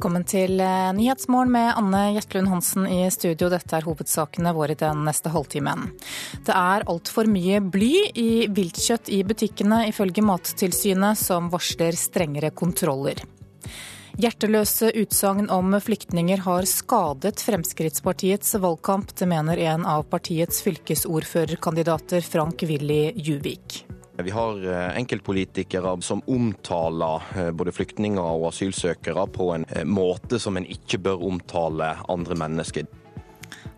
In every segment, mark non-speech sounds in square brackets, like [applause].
Velkommen til eh, Nyhetsmorgen med Anne Gjertlund Hansen i studio. Dette er hovedsakene våre den neste halvtimen. Det er altfor mye bly i viltkjøtt i butikkene, ifølge Mattilsynet, som varsler strengere kontroller. Hjerteløse utsagn om flyktninger har skadet Fremskrittspartiets valgkamp. Det mener en av partiets fylkesordførerkandidater, Frank Willy Juvik. Vi har eh, enkeltpolitikere som omtaler eh, både flyktninger og asylsøkere på en eh, måte som en ikke bør omtale andre mennesker.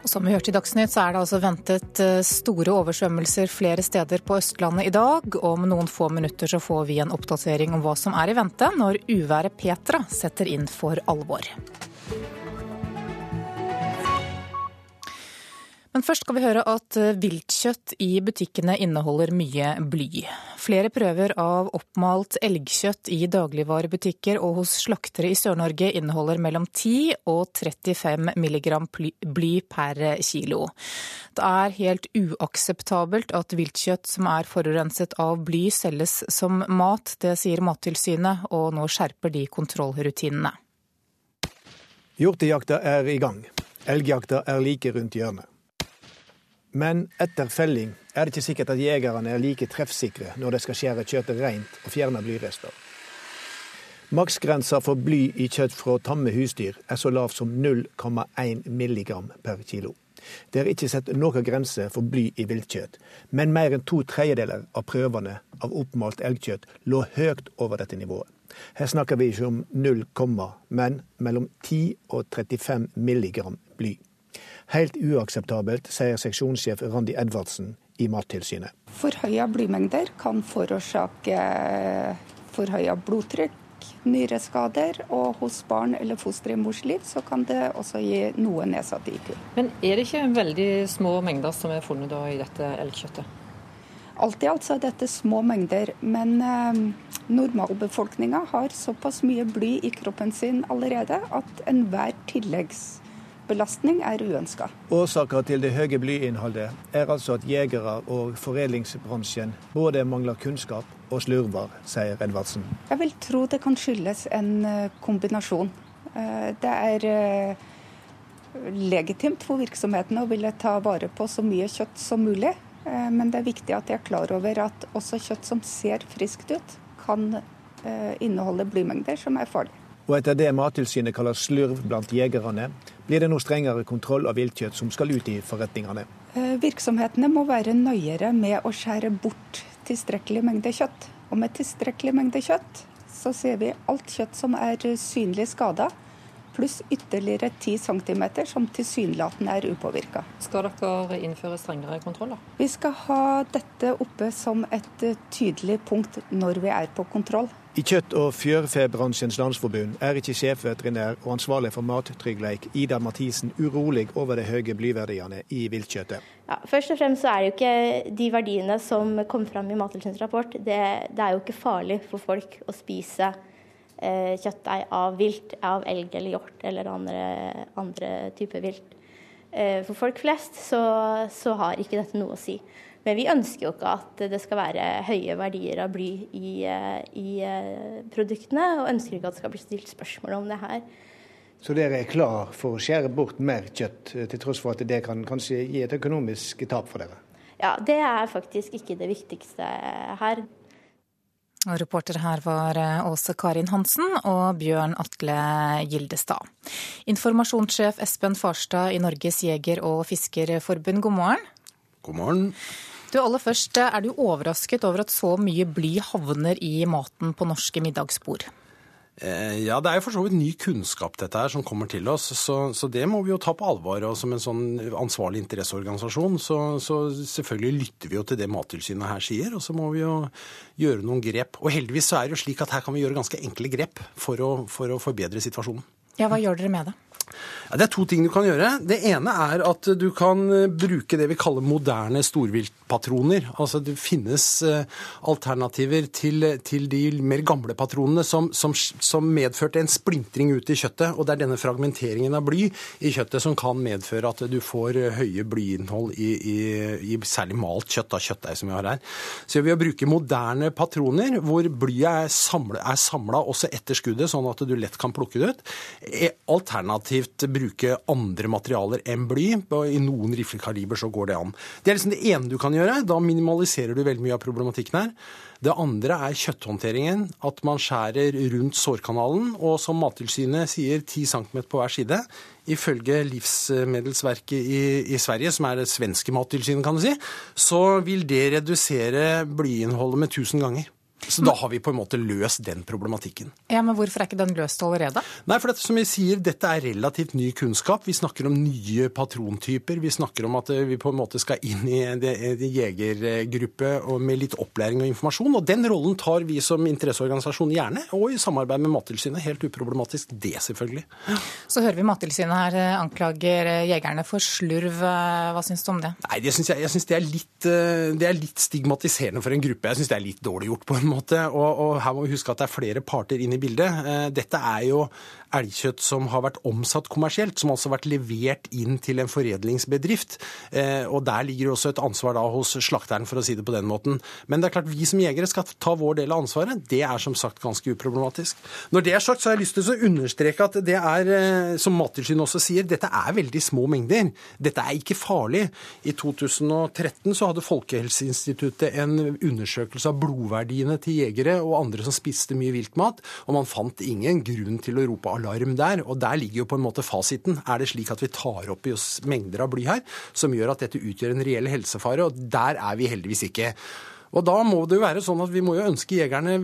Og som vi hørte i Dagsnytt, så er det altså ventet store oversvømmelser flere steder på Østlandet i dag. Om noen få minutter så får vi en oppdatering om hva som er i vente når uværet Petra setter inn for alvor. Men først skal vi høre at eh, viltkjøtt i butikkene inneholder mye bly. Flere prøver av oppmalt elgkjøtt i dagligvarebutikker og hos slaktere i Sør-Norge inneholder mellom 10 og 35 milligram bly per kilo. Det er helt uakseptabelt at viltkjøtt som er forurenset av bly selges som mat. Det sier Mattilsynet, og nå skjerper de kontrollrutinene. Hjortejakta er i gang. Elgjakta er like rundt hjørnet. Men etter felling er det ikke sikkert at jegerne er like treffsikre når de skal skjære kjøttet rent og fjerne blyrester. Maksgrensa for bly i kjøtt fra tamme husdyr er så lav som 0,1 milligram per kilo. Det er ikke sett noen grense for bly i viltkjøtt, men mer enn to tredjedeler av prøvene av oppmalt elgkjøtt lå høyt over dette nivået. Her snakker vi ikke om 0, men mellom 10 og 35 milligram bly. Helt uakseptabelt, sier seksjonssjef Randi Edvardsen i Mattilsynet. Forhøya blymengder kan forårsake forhøya blodtrykk, nyreskader, og hos barn eller fostre i mors liv så kan det også gi noe nedsatt IQ. Men er det ikke veldig små mengder som er funnet i dette elgkjøttet? Alt i alt så er dette små mengder, men eh, normalbefolkninga har såpass mye bly i kroppen sin allerede at enhver tilleggs belastning er uønska. Årsaker til det høye blyinnholdet er altså at jegere og foredlingsbransjen både mangler kunnskap og slurver, sier Edvardsen. Jeg vil tro det kan skyldes en eh, kombinasjon. Eh, det er eh, legitimt for virksomhetene å ville ta vare på så mye kjøtt som mulig. Men det er viktig at de er klar over at også kjøtt som ser friskt ut, kan inneholde blymengder som er farlige. Og etter det Mattilsynet kaller slurv blant jegerne, blir det nå strengere kontroll av viltkjøtt som skal ut i forretningene. Eh, virksomhetene må være nøyere med å skjære bort tilstrekkelig mengde kjøtt. Og med tilstrekkelig mengde kjøtt så ser vi alt kjøtt som er synlig skada, pluss ytterligere 10 cm som tilsynelatende er upåvirka. Skal dere innføre strengere kontroller? Vi skal ha dette oppe som et tydelig punkt når vi er på kontroll. I Kjøtt- og fjørfebransjens landsforbund er ikke sjefveterinær og ansvarlig for mattrygghet Ida Mathisen urolig over de høye blyverdiene i viltkjøttet. Ja, først og fremst så er det jo ikke de verdiene som kom fram i Mattilsynets rapport. Det, det, er jo ikke farlig for folk å spise eh, kjøttdeig av vilt, av elg eller hjort eller andre, andre typer vilt. Eh, for folk flest så, så har ikke dette noe å si. Men vi ønsker jo ikke at det skal være høye verdier av bly i, eh, i eh, produktene, og ønsker ikke at det skal bli stilt spørsmål om det her. Så dere er klar for å skjære bort mer kjøtt, eh, til tross for at det kan kanskje gi et økonomisk tap for dere? Ja, det er faktisk ikke det viktigste her. Og reporter her var Åse Karin Hansen og Bjørn Atle Gildestad. Informasjonssjef Espen Farstad i Norges jeger- og fiskerforbund, god morgen. God morgen. Du, aller først, Er du overrasket over at så mye bly havner i maten på norske middagsbord? Eh, ja, det er jo for så vidt ny kunnskap dette her som kommer til oss, så, så, det må vi jo ta på alvor. Og som en sånn ansvarlig interesseorganisasjon, så, så, selvfølgelig lytter vi jo til det Mattilsynet her sier, og så må vi jo gjøre noen grep. Og heldigvis så er det jo slik at her kan vi gjøre ganske enkle grep for å, for å forbedre situasjonen. Ja, hva gjør dere med det? Ja, det er to ting du kan gjøre. Det ene er at du kan eh, bruke det vi kaller moderne storviltpatroner. Altså det finnes eh, alternativer til, til de mer gamle patronene som, som, som, medførte en splintring ut i kjøttet. Og det er denne fragmenteringen av bly i kjøttet som kan medføre at du får eh, høye blyinnhold i, i, i særlig malt kjøtt, av kjøttdeig som vi har her. Så ved å bruke moderne patroner hvor blyet er samla også etter skuddet, sånn at du lett kan plukke det ut, alternativt bruke bruke andre materialer enn bly. I noen riflekaliber så går det an. Det er liksom det ene du kan gjøre. Da minimaliserer du veldig mye av problematikken her. Det andre er kjøtthåndteringen. At man skjærer rundt sårkanalen. Og som Mattilsynet sier, 10 cm på hver side. Ifølge Livsmedelsverket i, i, Sverige, som er det svenske mattilsynet, kan du si, så vil det redusere blyinnholdet med 1000 ganger. Så da har vi på en måte løst den problematikken. Ja, Men hvorfor er ikke den løst allerede? Nei, for dette, som jeg sier, dette er relativt ny kunnskap. Vi snakker om nye patrontyper. Vi snakker om at eh, vi på en måte skal inn i en jegergruppe med litt opplæring og informasjon. Og den rollen tar vi som interesseorganisasjon gjerne, og i samarbeid med Mattilsynet. Helt uproblematisk det, selvfølgelig. Så hører vi Mattilsynet her eh, anklager eh, jegerne for slurv. Hva syns du om det? Nei, det synes jeg, jeg syns det, det, er litt stigmatiserende for en gruppe. Jeg syns det er litt dårlig gjort på en måte. Og, og, her må vi huske at det er flere parter inn i bildet. Eh, dette er jo elgkjøtt som har vært omsatt kommersielt, som altså har vært levert inn til en foredlingsbedrift. Eh, og der ligger også et ansvar da hos slakteren, for å si det på den måten. Men det er klart vi som jegere skal ta vår del av ansvaret. Det er som sagt ganske uproblematisk. Når det er sagt, så har jeg lyst til å understreke at det er, eh, som Mattilsynet også sier, dette er veldig små mengder. Dette er ikke farlig. I 2013 så hadde Folkehelseinstituttet en undersøkelse av blodverdiene til jegere og andre som spiste mye viltmat, og man fant ingen grunn til å rope alarm der. Og der ligger jo på en måte fasiten. Er det slik at vi tar opp i oss mengder av bly her som gjør at dette utgjør en reell helsefare? Og der er vi heldigvis ikke. Og da må det jo være sånn at vi må jo ønske jegerne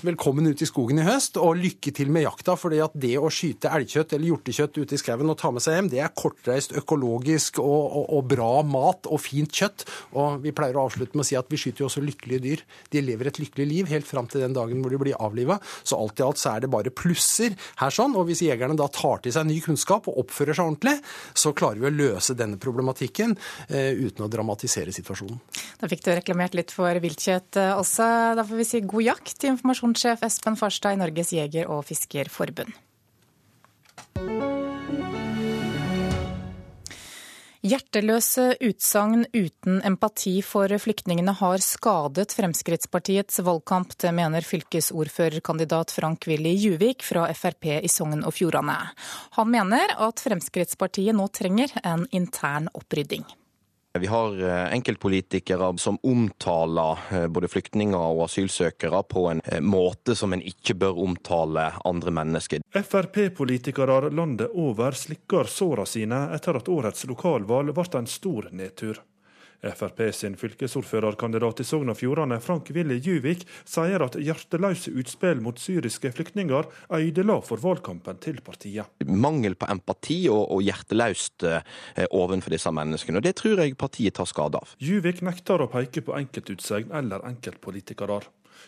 velkommen ut i skogen i høst, og lykke til med jakta. at det å skyte elgkjøtt eller hjortekjøtt ute i skauen og ta med seg hjem, det er kortreist, økologisk og, og, og, bra mat og fint kjøtt. Og vi pleier å avslutte med å si at vi skyter jo også lykkelige dyr. De lever et lykkelig liv helt fram til den dagen hvor de blir avliva. Så alt i alt så er det bare plusser her sånn. Og hvis jegerne da tar til seg ny kunnskap og oppfører seg ordentlig, så klarer vi å løse denne problematikken eh, uten å dramatisere situasjonen. Da fikk du reklamert litt for viltkjøtt eh, også. Da får vi si god jakt til informasjonssjef Espen Farstad i Norges jeger- og fiskerforbund. Hjerteløse utsagn uten empati for flyktningene har skadet Fremskrittspartiets valgkamp. Det mener fylkesordførerkandidat Frank-Willy Juvik fra Frp i Sogn og Fjordane. Han mener at Fremskrittspartiet nå trenger en intern opprydding. Vi har eh, enkeltpolitikere som omtaler eh, både flyktninger og asylsøkere på en eh, måte som en ikke bør omtale andre mennesker. Frp-politikere landet over slikker såra sine etter at årets lokalvalg ble en stor nedtur. Frp sin fylkesordførerkandidat i Sogn og Fjordane, Frank Willy Juvik, sier at hjerteløse utspill mot syriske flyktninger ødela for valgkampen til partiet. Mangel på empati og, og hjerteløst eh, overfor disse menneskene, og det tror jeg partiet tar skade av. Juvik nekter å peke på enkeltutsegn eller enkeltpolitikere.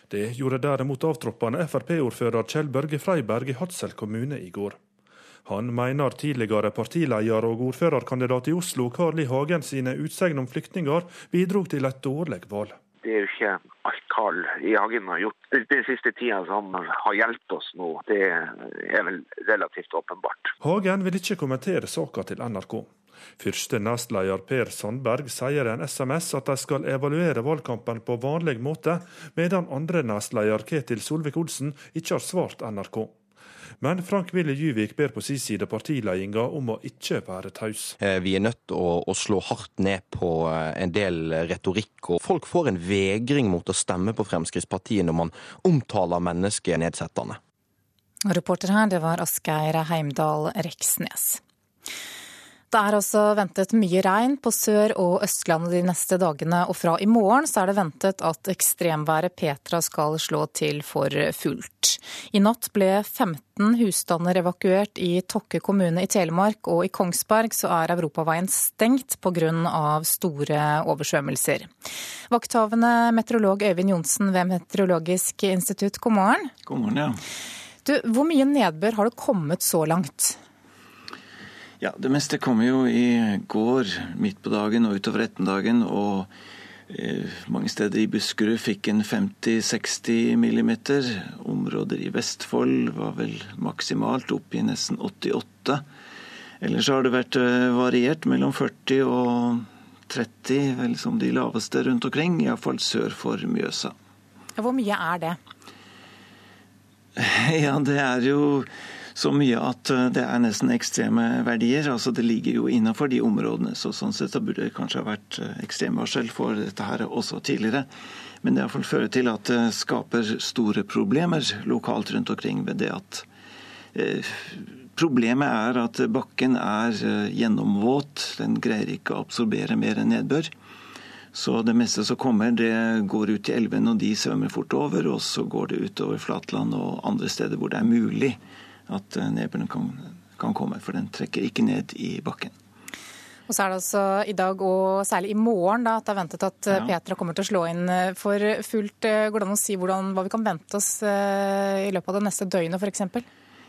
Det gjorde derimot avtroppende Frp-ordfører Kjell Børge Freiberg i Hadsel kommune i går. Han mener tidligere partileder og ordførerkandidat i Oslo, Carl I. Hagen sine utsegn om flyktninger bidro til et dårlig valg. Det er jo ikke alt Carl I. Hagen har gjort den siste tida som har hjulpet oss nå. Det er vel relativt åpenbart. Hagen vil ikke kommentere saka til NRK. Første nestleder Per Sandberg sier i en SMS at de skal evaluere valgkampen på vanlig måte, medan andre nestleder Ketil Solvik-Olsen ikke har svart NRK. Men Frank Willy Juvik ber på sin side partiledelsen om å ikke være taus. Eh, vi er nødt til å, å, slå hardt ned på eh, en del retorikk. og Folk får en vegring mot å stemme på Fremskrittspartiet når man omtaler mennesket nedsettende. Reporter her, det var Asgeir Heimdal Reksnes. Det er altså ventet mye regn på Sør- og Østlandet de neste dagene, og fra i morgen så er det ventet at ekstremværet Petra skal slå til for fullt. I natt ble 15 husstander evakuert i Tokke kommune i Telemark, og i Kongsberg så er europaveien stengt pga. store oversvømmelser. Vakthavende meteorolog Øyvind Johnsen ved Meteorologisk institutt, god morgen. God morgen, ja. Du, hvor mye nedbør har det kommet så langt? Ja, Det meste kom jo i går midt på dagen og utover ettermiddagen. Og eh, mange steder i Buskerud fikk en 50-60 millimeter. Områder i Vestfold var vel maksimalt opp i nesten 88. Ellers har det vært eh, variert mellom 40 og 30, vel som de laveste rundt omkring. Iallfall sør for Mjøsa. Hvor mye er det? [laughs] Ja, det er jo så mye at eh, det er nesten ekstreme verdier. altså Det ligger jo innenfor de områdene. så Sånn sett burde det kanskje ha vært eh, ekstremvarsel for dette her også tidligere. Men det fører til at det skaper store problemer lokalt rundt omkring ved det at eh, Problemet er at bakken er gjennomvåt. Den greier ikke å absorbere mer enn nedbør. Så det meste som kommer, det går ut i elven, og de svømmer fort over. Og så går det utover flatland og andre steder hvor det er mulig at eh, nedbøren kan, kan komme. For den trekker ikke ned i bakken. Og så er det altså i dag og særlig i morgen da, at det er ventet at eh, ja. Petra kommer til å slå inn eh, for fullt. Går det an å si hvordan, hva vi kan vente oss i løpet av det neste døgnet f.eks.?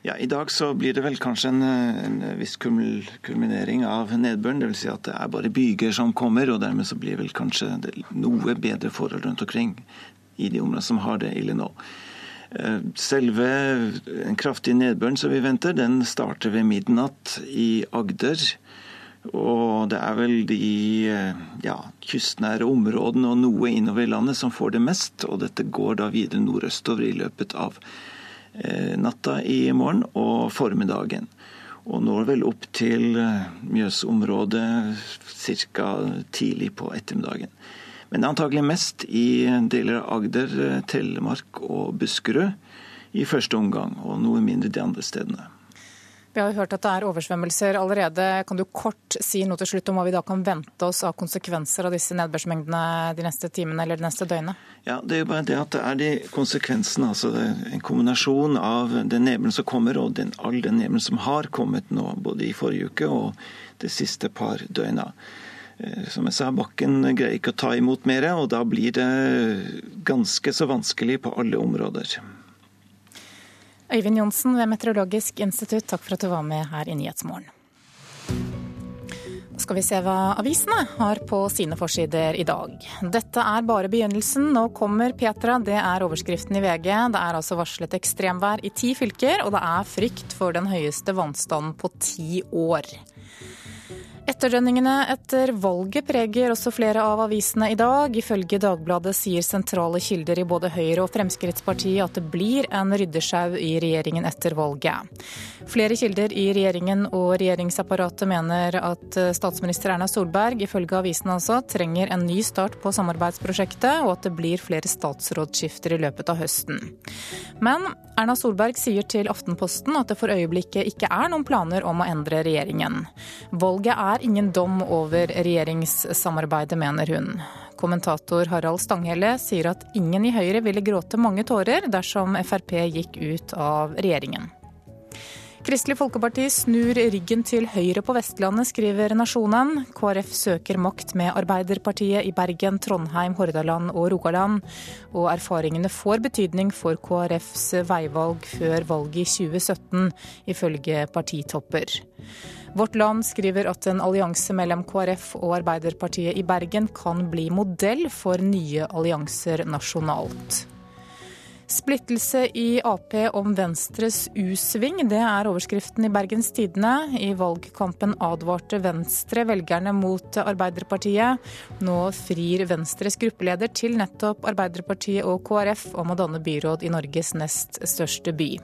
Ja, I dag så blir det vel kanskje en, en viss kulminering av nedbøren. Dvs. Si at det er bare byger som kommer, og dermed så blir vel kanskje noe bedre forhold rundt omkring i de områdene som har det ille nå. Eh, selve den kraftig nedbøren som vi venter, den starter ved midnatt i Agder. Og det er vel de eh, ja, kystnære områdene og noe innover i landet som får det mest. Og dette går da videre nordøstover i løpet av eh, natta i morgen og formiddagen. Og når vel opp til Mjøsområdet ca. tidlig på ettermiddagen. Men antagelig mest i deler av Agder, Telemark og Buskerud i første omgang, og noe mindre de andre stedene. Vi har jo hørt at det er oversvømmelser allerede. Kan du kort si noe til slutt om hva vi da kan vente oss av konsekvenser av disse nedbørsmengdene de neste timene eller det neste døgnet? Ja, Det er jo bare det at det er de konsekvensene, altså en kombinasjon av den nedbøren som kommer og den, all den nedbøren som har kommet nå, både i forrige uke og de siste par døgna. Eh, som jeg sa, bakken greier ikke å ta imot mer, og da blir det ganske så vanskelig på alle områder. Øyvind Johnsen ved Meteorologisk institutt, takk for at du var med her i Nyhetsmorgen. Skal vi se hva avisene har på sine forsider i dag. Dette er bare begynnelsen. Nå kommer Petra, det er overskriften i VG. Det er altså varslet ekstremvær i ti fylker, og det er frykt for den høyeste vannstanden på ti år. Etterdønningene etter valget preger også flere av avisene i dag. Ifølge Dagbladet sier sentrale kilder i både Høyre og Fremskrittspartiet at det blir en ryddesjau i regjeringen etter valget. Flere kilder i regjeringen og regjeringsapparatet mener at statsminister Erna Solberg, ifølge avisene altså, trenger en ny start på samarbeidsprosjektet, og at det blir flere statsrådsskifter i løpet av høsten. Men Erna Solberg sier til Aftenposten at det for øyeblikket ikke er noen planer om å endre regjeringen. Valget er er ingen dom over regjeringssamarbeidet, mener hun. Kommentator Harald Stanghelle sier at ingen i Høyre ville gråte mange tårer dersom Frp gikk ut av regjeringen. Kristelig Folkeparti snur ryggen til Høyre på Vestlandet, skriver Nasjonen. KrF søker makt med Arbeiderpartiet i Bergen, Trondheim, Hordaland og Rogaland. Og erfaringene får betydning for KrFs veivalg før valget i 2017, ifølge partitopper. Vårt Land skriver at en allianse mellom KrF og Arbeiderpartiet i Bergen kan bli modell for nye allianser nasjonalt. Splittelse i Ap om Venstres U-sving, det er overskriften i Bergens Tidende. I valgkampen advarte Venstre velgerne mot Arbeiderpartiet. Nå frir Venstres gruppeleder til nettopp Arbeiderpartiet og KrF om å danne byråd i Norges nest største by.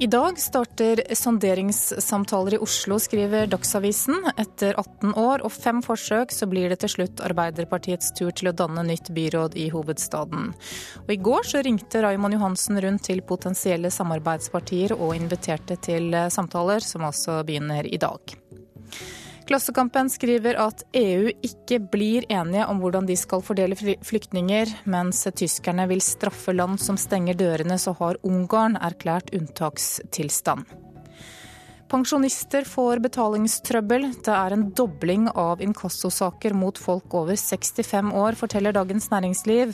I dag starter sonderingssamtaler i Oslo, skriver Dagsavisen. Etter 18 år og fem forsøk så blir det til slutt Arbeiderpartiets tur til å danne nytt byråd i hovedstaden. Og I går så ringte Raymond Johansen rundt til potensielle samarbeidspartier og inviterte til samtaler, som altså begynner i dag. Klassekampen skriver at EU ikke blir enige om hvordan de skal fordele flyktninger. Mens tyskerne vil straffe land som stenger dørene, så har Ungarn erklært unntakstilstand. Pensjonister får betalingstrøbbel. Det er en dobling av inkassosaker mot folk over 65 år, forteller Dagens Næringsliv.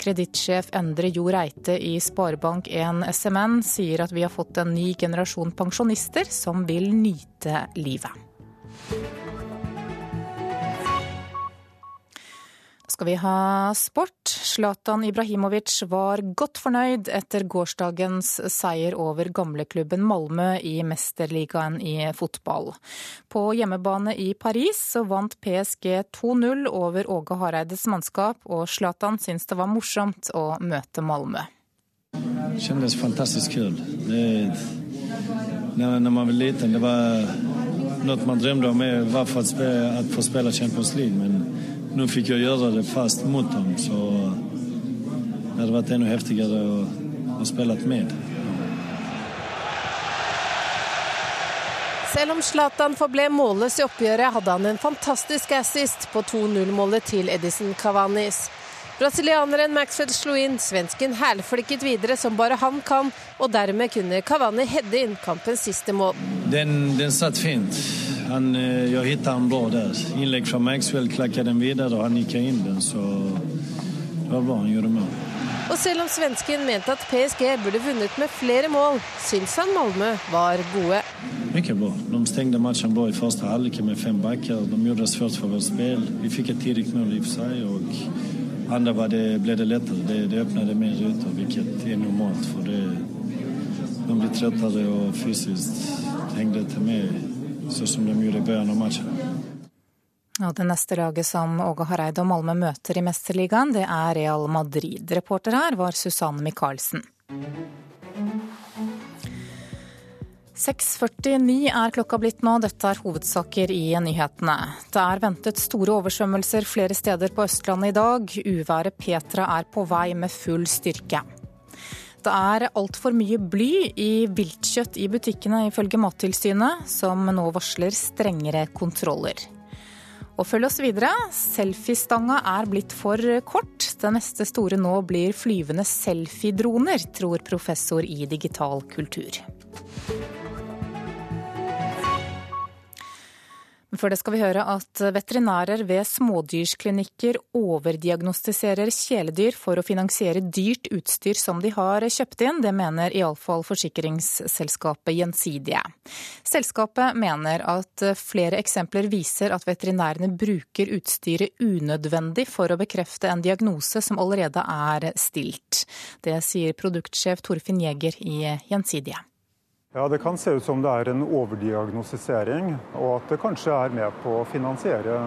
Kredittsjef Endre Jo Reite i Sparebank1 SMN sier at vi har fått en ny generasjon pensjonister som vil nyte livet. Skal vi ha sport. Zlatan Ibrahimovic var godt fornøyd etter gårsdagens seier over gamleklubben Malmö i Mesterligaen i fotball. På hjemmebane i Paris så vant PSG 2-0 over Åge Hareides mannskap, og Zlatan syns det var morsomt å møte Malmö. Det kändes fantastisk kul. Det, när, när man var liten, det var något man drömde om, var för att, spela, att få spela Champions League. Men nå fikk jeg gjøre det fast mot ham, så det hadde vært enda heftigere å, å spille med. Selv om Zlatan forble målløs i oppgjøret, hadde han en fantastisk assist på 2-0-målet til Edison Cavanis. Brasilianeren Maxwell slo inn, svensken hælflikket videre som bare han kan, og dermed kunne Cavani hedde inn kampens siste mål. Den, den satt fint. Han, jeg fant den bra der. Innlegg fra Maxwell klakket den videre og han gikk inn den. Så det var bra han gjorde mål. Og selv om svensken mente at PSG burde vunnet med flere mål, syns han Malmö var gode. Mye bra. De stengte matchen bra i første halvlek med fem backer. De gjorde det svært for vårt spill. Vi fikk et tidlig mål i og for seg. og andre var det, ble det lettere. Det, det åpnet mer ruter, hvilket er normalt. for det, De blir trøttere og fysisk hengte til med sånn som de gjorde i begynnelsen av matchen. Og det neste laget som Åge Hareide og Malmö møter i Mesterligaen, det er Real Madrid. Reporter her var Susanne Michaelsen. 6.49 er klokka blitt nå, dette er hovedsaker i nyhetene. Det er ventet store oversvømmelser flere steder på Østlandet i dag. Uværet Petra er på vei med full styrke. Det er altfor mye bly i viltkjøtt i butikkene, ifølge Mattilsynet, som nå varsler strengere kontroller. Og følg oss videre. Selfiestanga er blitt for kort. Det neste store nå blir flyvende selfiedroner, tror professor i digital kultur. For det skal vi høre at veterinærer ved smådyrsklinikker overdiagnostiserer kjæledyr for å finansiere dyrt utstyr som de har kjøpt inn. Det mener iallfall forsikringsselskapet Gjensidige. Selskapet mener at flere eksempler viser at veterinærene bruker utstyret unødvendig for å bekrefte en diagnose som allerede er stilt. Det sier produktsjef Torfinn Jæger i Gjensidige. Ja, Det kan se ut som det er en overdiagnostisering, og at det kanskje er med på å finansiere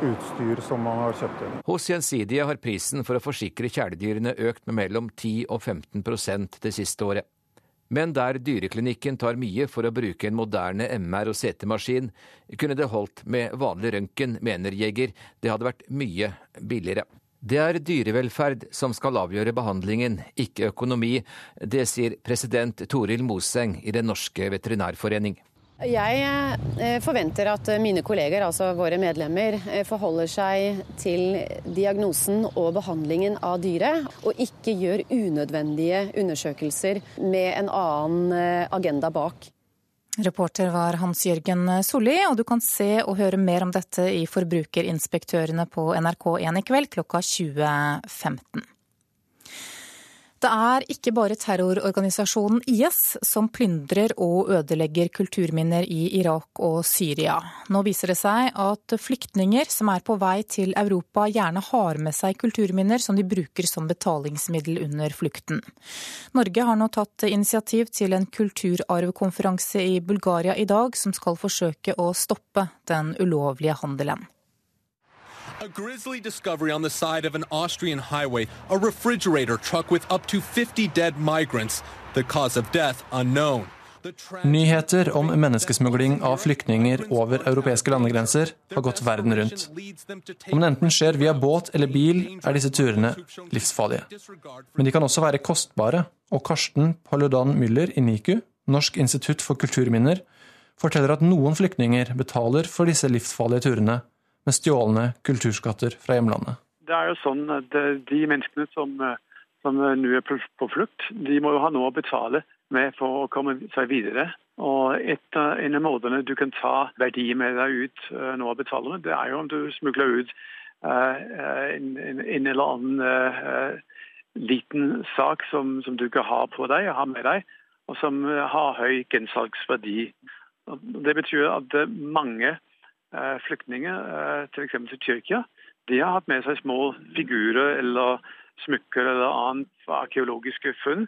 utstyr som man har kjøpt inn. Hos Gjensidige har prisen for å forsikre kjæledyrene økt med mellom 10 og 15% det siste året. Men der dyreklinikken tar mye for å bruke en moderne MR- og CT-maskin, kunne det holdt med vanlig røntgen, mener Jeger. Det hadde vært mye billigere. Det er dyrevelferd som skal avgjøre behandlingen, ikke økonomi. Det sier president Toril Moseng i Den norske veterinærforening. Jeg eh, forventer at mine kolleger, altså våre medlemmer, eh, forholder seg til diagnosen og behandlingen av dyret, og ikke gjør unødvendige undersøkelser med en annen eh, agenda bak. Reporter var Hans Jørgen Solli, og du kan se og høre mer om dette i Forbrukerinspektørene på NRK1 i kveld klokka 20.15. Det er ikke bare terrororganisasjonen IS som plyndrer og ødelegger kulturminner i Irak og Syria. Nå viser det seg at flyktninger som er på vei til Europa gjerne har med seg kulturminner som de bruker som betalingsmiddel under flukten. Norge har nå tatt initiativ til en kulturarvkonferanse i Bulgaria i dag som skal forsøke å stoppe den ulovlige handelen. A grisly discovery on the side of an Austrian highway, a refrigerator truck with up to 50 dead migrants. The cause of death unknown. Nyheter om menneskesmugling av flyktninger over europeiske landegrenser har gått verden rundt. Om det enten skjer via båt eller bil, er disse turene livsfarlige. Men de kan også være kostbare, og Karsten Paludan Müller i NIKU, Norsk institutt for kulturminner, forteller at noen flyktninger betaler for disse livsfarlige turene med stjålne kulturskatter fra hjemlandet. Det er jo sånn at De menneskene som, som nå er på flukt, de må jo ha noe å betale med for å komme seg videre. Og et av en av måtene du kan ta verdi med deg ut nå og betale med, det er jo om du smugler ut en, en, en, eller annen liten sak som, som, du ikke har på deg har med deg, og som har høy gensalgsverdi. Det betyr at mange flyktninger, f.eks. til Tyrkia, de har hatt med seg små figurer eller smykker eller annet arkeologiske funn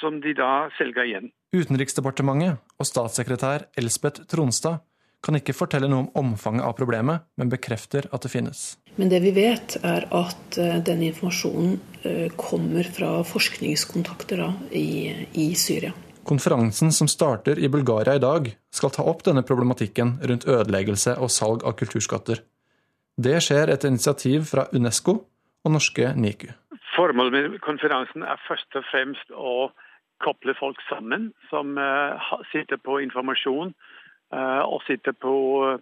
som de da selger igjen. Utenriksdepartementet og statssekretær Elspeth Tronstad kan ikke fortelle noe om omfanget av problemet, men bekrefter at det finnes. Men det vi vet, er at eh, denne informasjonen eh, kommer fra forskningskontakter da, i, i Syria. Konferansen som starter i Bulgaria i dag, skal ta opp denne problematikken rundt ødeleggelse og salg av kulturskatter. Det skjer etter initiativ fra Unesco og norske NIKU. Formålet med konferansen er først og fremst å koble folk sammen som uh, sitter på informasjon og sitter på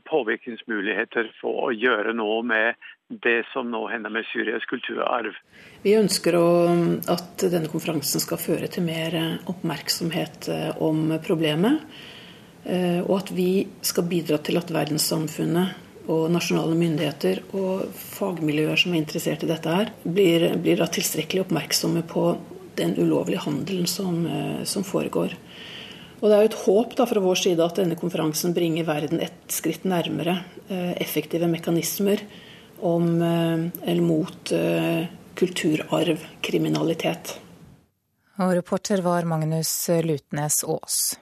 påvirkningsmuligheter for å gjøre noe med det som nå hender med Syrias kulturarv. Vi ønsker å, at denne konferansen skal føre til mer oppmerksomhet eh, om problemet. Og at vi skal bidra til at verdenssamfunnet og nasjonale myndigheter og fagmiljøer som er interessert i dette, her, blir, blir tilstrekkelig oppmerksomme på den ulovlige handelen som, eh, som, foregår. Og Det er jo et håp da fra vår side at denne konferansen bringer verden et skritt nærmere eh, effektive mekanismer om, eh, eller mot kulturarvkriminalitet. Og reporter var Magnus Lutnes Aas.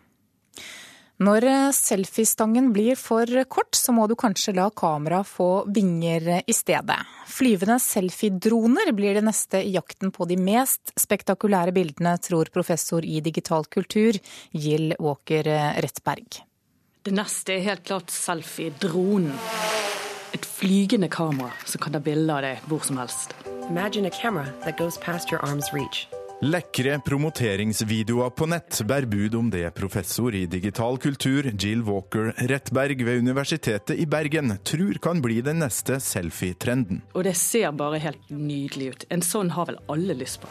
Når eh, selfiestangen blir for kort, så må du kanskje la kamera få vinger i stedet. Flyvende selfiedroner blir det neste i jakten på de mest spektakulære bildene, tror professor i digital kultur Jill Walker Rettberg. Det neste er helt klart selfiedronen. Et flygende kamera som kan ta bilde av deg hvor som helst. Imagine a camera that goes past your arm's reach. Lekre promoteringsvideoer på nett bærer bud om det professor i digital kultur Jill Walker Rettberg ved Universitetet i Bergen tror kan bli den neste selfie-trenden. Og det ser bare helt nydelig ut. En sånn har vel alle lyst på.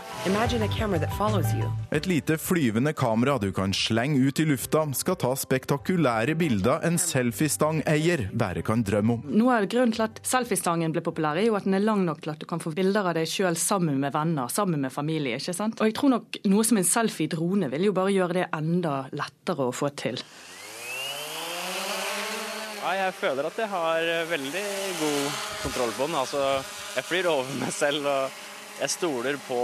Et lite flyvende kamera du kan slenge ut i lufta, skal ta spektakulære bilder en selfiestang-eier bare kan drømme om. Noe av grunnen til at selfiestangen ble populær, er jo at den er lang nok til at du kan få bilder av deg sjøl sammen med venner, sammen med familie. ikke sant? Og jeg tror nok noe som en selfie-drone vil jo bare gjøre det enda lettere å få til. Ja, jeg føler at jeg har veldig god kontroll på den. Altså, jeg flyr over meg selv, og jeg stoler på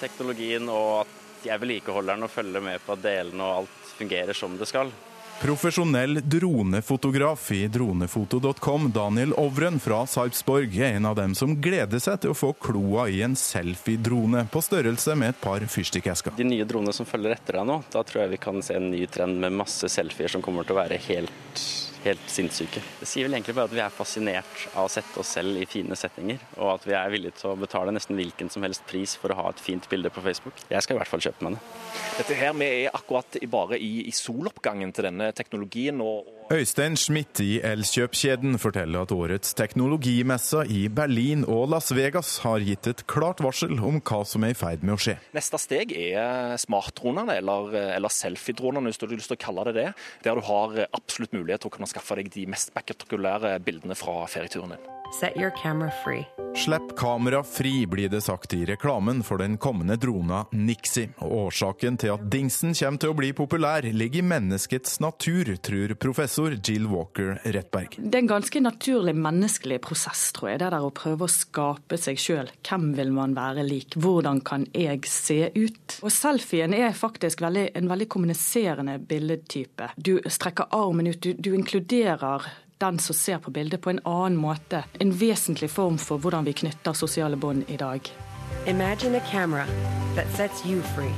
teknologien og at jeg vedlikeholder den og følger med på at delene og alt fungerer som det skal. Profesjonell dronefotograf i dronefoto.com, Daniel Ovren fra Sarpsborg, er en av dem som gleder seg til å få kloa i en selfie-drone på størrelse med et par fyrstikkesker. De nye dronene som følger etter deg nå, da tror jeg vi kan se en ny trend med masse selfier som kommer til å være helt helt sinnssyke. Det sier vel egentlig bare at vi er fascinert av å sette oss selv i fine settinger, og at vi er villige til å betale nesten hvilken som helst pris for å ha et fint bilde på Facebook. Jeg skal i hvert fall kjøpe meg det. Dette her, Vi er akkurat bare i, i soloppgangen til denne teknologien. og Øystein Schmidt i Elkjøp-kjeden forteller at årets teknologimesse i Berlin og Las Vegas har gitt et klart varsel om hva som er i ferd med å skje. Neste steg er smartdronene, eller, eller selfiedronene hvis du har lyst til å kalle det det. Der du har absolutt mulighet til å kunne skaffe deg de mest spektakulære bildene fra ferieturen din. Set your camera free. Slipp kamera fri, blir det sagt i reklamen for den kommende drona Nixie. Årsaken til at dingsen kommer til å bli populær, ligger i menneskets natur, tror professor Jill Walker Rettberg. Det er en ganske naturlig menneskelig prosess, tror jeg. Det der å prøve å skape seg sjøl. Hvem vil man være lik? Hvordan kan jeg se ut? Og selfien er faktisk veldig, en veldig kommuniserende billedtype. Du strekker armen ut, du, du inkluderer den som ser på bildet på en annen måte. En vesentlig form for hvordan vi knytter sosiale bånd i dag. Imagine a camera that sets you free.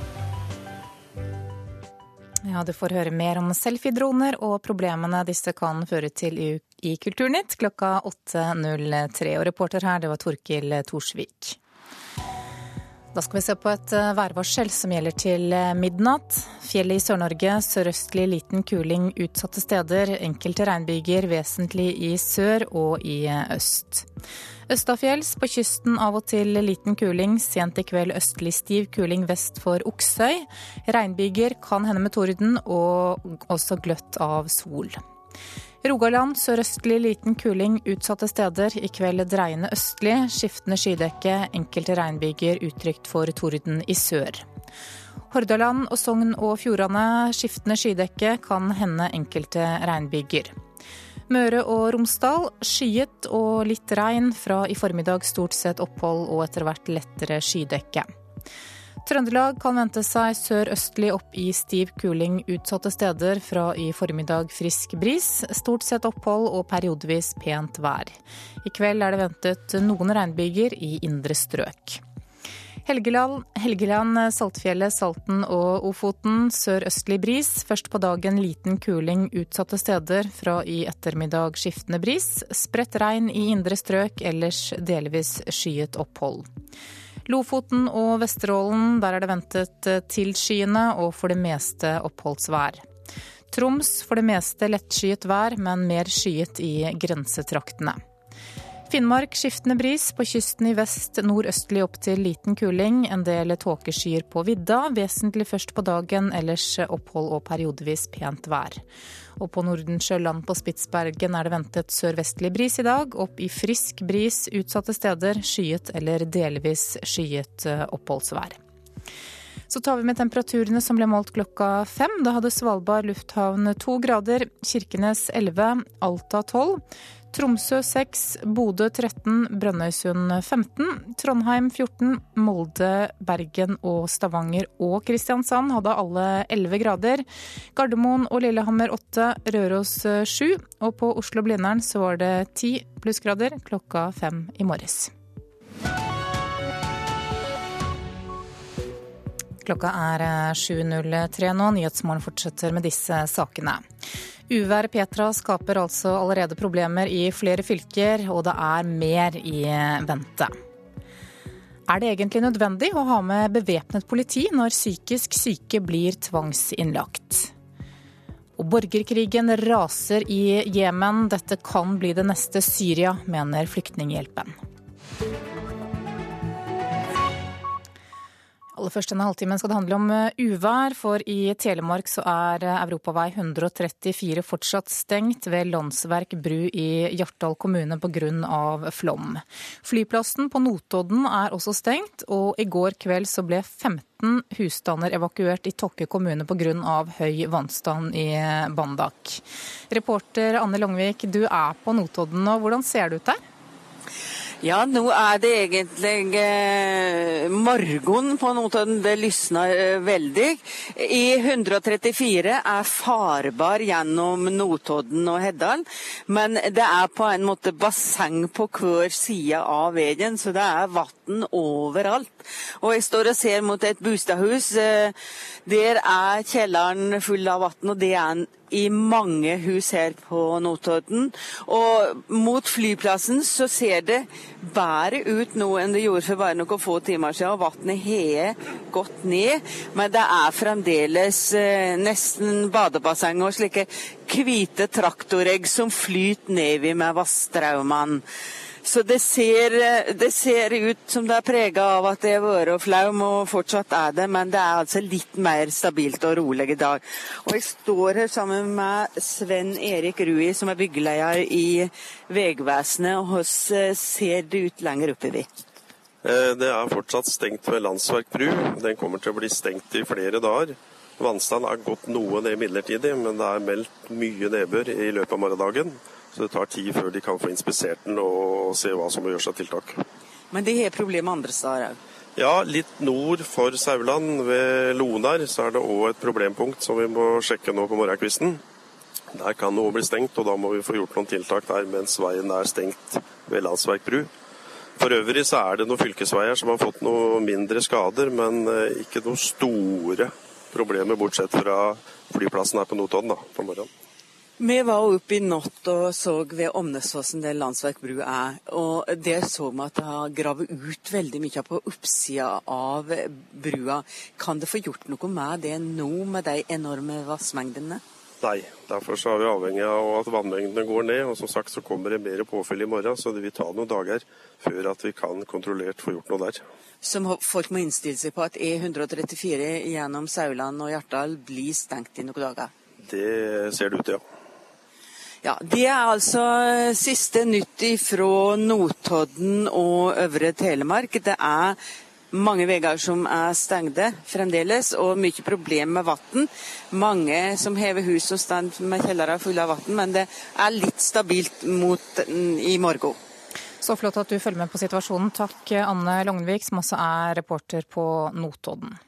Ja, Du får høre mer om selfiedroner og problemene disse kan føre til i, i Kulturnytt klokka 8.03. Og reporter her, det var Torkil Torsvik. Da skal vi se på et eh, værvarsel som gjelder til eh, midnatt. Fjellet i Sør-Norge sørøstlig liten kuling utsatte steder. Enkelte regnbyger vesentlig i sør og i eh, øst. Østafjells på kysten av og til liten kuling. Sent i kveld østlig stiv kuling vest for Oksøy. Regnbyger kan hende med torden, og også gløtt av sol. Rogaland sørøstlig liten kuling utsatte steder. I kveld dreiende østlig, skiftende skydekke. Enkelte regnbyger utrygt for torden i sør. Hordaland og Sogn og Fjordane skiftende skydekke, kan hende enkelte regnbyger. Møre og Romsdal skyet og litt regn, fra i formiddag stort sett opphold og etter hvert lettere skydekke. Trøndelag kan vente seg sørøstlig opp i stiv kuling utsatte steder. Fra i formiddag frisk bris. Stort sett opphold og periodevis pent vær. I kveld er det ventet noen regnbyger i indre strøk. Helgeland, Helgeland, Saltfjellet, Salten og Ofoten sørøstlig bris. Først på dagen liten kuling utsatte steder. Fra i ettermiddag skiftende bris. Spredt regn i indre strøk, ellers delvis skyet opphold. Lofoten og Vesterålen, der er det ventet eh, tilskyende og for det meste oppholdsvær. Troms for det meste lettskyet vær, men mer skyet i grensetraktene. Finnmark skiftende bris, på kysten i vest nordøstlig opp til liten kuling. En del tåkeskyer på vidda, vesentlig først på dagen, ellers opphold og periodevis pent vær. Og på Nordensjøland på Spitsbergen er det ventet sørvestlig bris i dag. Opp i frisk bris utsatte steder, skyet eller delvis skyet oppholdsvær. Så tar vi med temperaturene som ble målt klokka fem. Da hadde Svalbard lufthavn to grader, Kirkenes 11, Alta 12. Tromsø 6, Bodø 13, Brønnøysund 15, Trondheim 14, Molde, Bergen og Stavanger og Kristiansand hadde alle 11 grader. Gardermoen og Lillehammer 8, Røros 7, og på Oslo-Blindern så var det 10 plussgrader klokka fem i morges. Klokka er 7.03 nå. Nyhetsmorgen fortsetter med disse sakene. Uværet Petra skaper altså allerede problemer i flere fylker, og det er mer i vente. Er det egentlig nødvendig å ha med bevæpnet politi når psykisk syke blir tvangsinnlagt? Og borgerkrigen raser i Jemen. Dette kan bli det neste Syria, mener Flyktninghjelpen. Aller først denne halvtimen skal det handle om eh, uvær, for i Telemark så er eh, europavei 134 fortsatt stengt ved Landsverk bru i Hjartdal kommune pga. flom. Flyplassen på Notodden er også stengt, og i går kveld så ble 15 husstander evakuert i Tokke kommune pga. høy vannstand i eh, Bandak. Reporter Anne Langvik, du er på Notodden nå. Hvordan ser det ut der? Ja, nå er det egentlig eh, morgen på Notodden. Det lysner eh, veldig. I 134 er farbar gjennom Notodden og Heddal, men det er på en måte basseng på hver side av veien, så det er vann overalt. Og jeg står og ser mot et bostadhus. Eh, der er kjelleren full av vann, og det er en i mange hus her på Notodden. Og mot flyplassen så ser det bedre ut nå enn det gjorde for bare noen få timer siden. Og Vannet har gått ned, men det er fremdeles eh, nesten badebasseng og slike hvite traktoregg som flyter nedover med vassdraumene. Så det ser, det ser, ut som det er prega av at det har vært og flaum, og fortsatt er det, men det er altså litt mer stabilt og rolig i dag. Og jeg står her sammen med Sven Erik Rui, som er byggeleder i Vegvesenet. Og hvordan ser det ut lenger oppover? Eh, det er fortsatt stengt ved Landsverk bru. Den kommer til å bli stengt i flere dager. Vannstanden er gått noe ned midlertidig, men det er meldt mye nedbør i løpet av morgendagen. Så det tar tid før de kan få inspisert den og se hva som må gjøres av tiltak. Men det er problemer andre steder òg? Ja, litt nord for Sauland, ved Lonar, så er det òg et problempunkt som vi må sjekke nå på morgenkvisten. Der kan noe bli stengt, og da må vi få gjort noen tiltak der mens veien er stengt ved Landsverk bru. For øvrig så er det noen fylkesveier som har fått noe mindre skader, men eh, ikke noen store problemer, bortsett fra flyplassen her på Notodden da, på morgenen. Vi var oppe i natt og så ved Omnesfossen der Landsverk bru er. Og der så vi at det har gravd ut veldig mye på oppsida av brua. Kan det få gjort noe med det nå, med de enorme vassmengdene? Nei, derfor så er vi avhengig av at vannmengdene går ned. Og som sagt så kommer det mer påfyll i morgen, så det vil ta noen dager før at vi kan kontrollert få gjort noe der. Så folk må innstille seg på at E134 gjennom Sauland og Hjartdal blir stengt i noen dager? Det ser det ut til, ja. Ja, Det er altså siste nytt fra Notodden og Øvre Telemark. Det er mange veier som er stengte fremdeles, og mye problem med vann. Mange som hever hus og står med kjellere fulle av vann, men det er litt stabilt mot i morgen. Så flott at du følger med på situasjonen. Takk Anne Lognvik, som også er reporter på Notodden.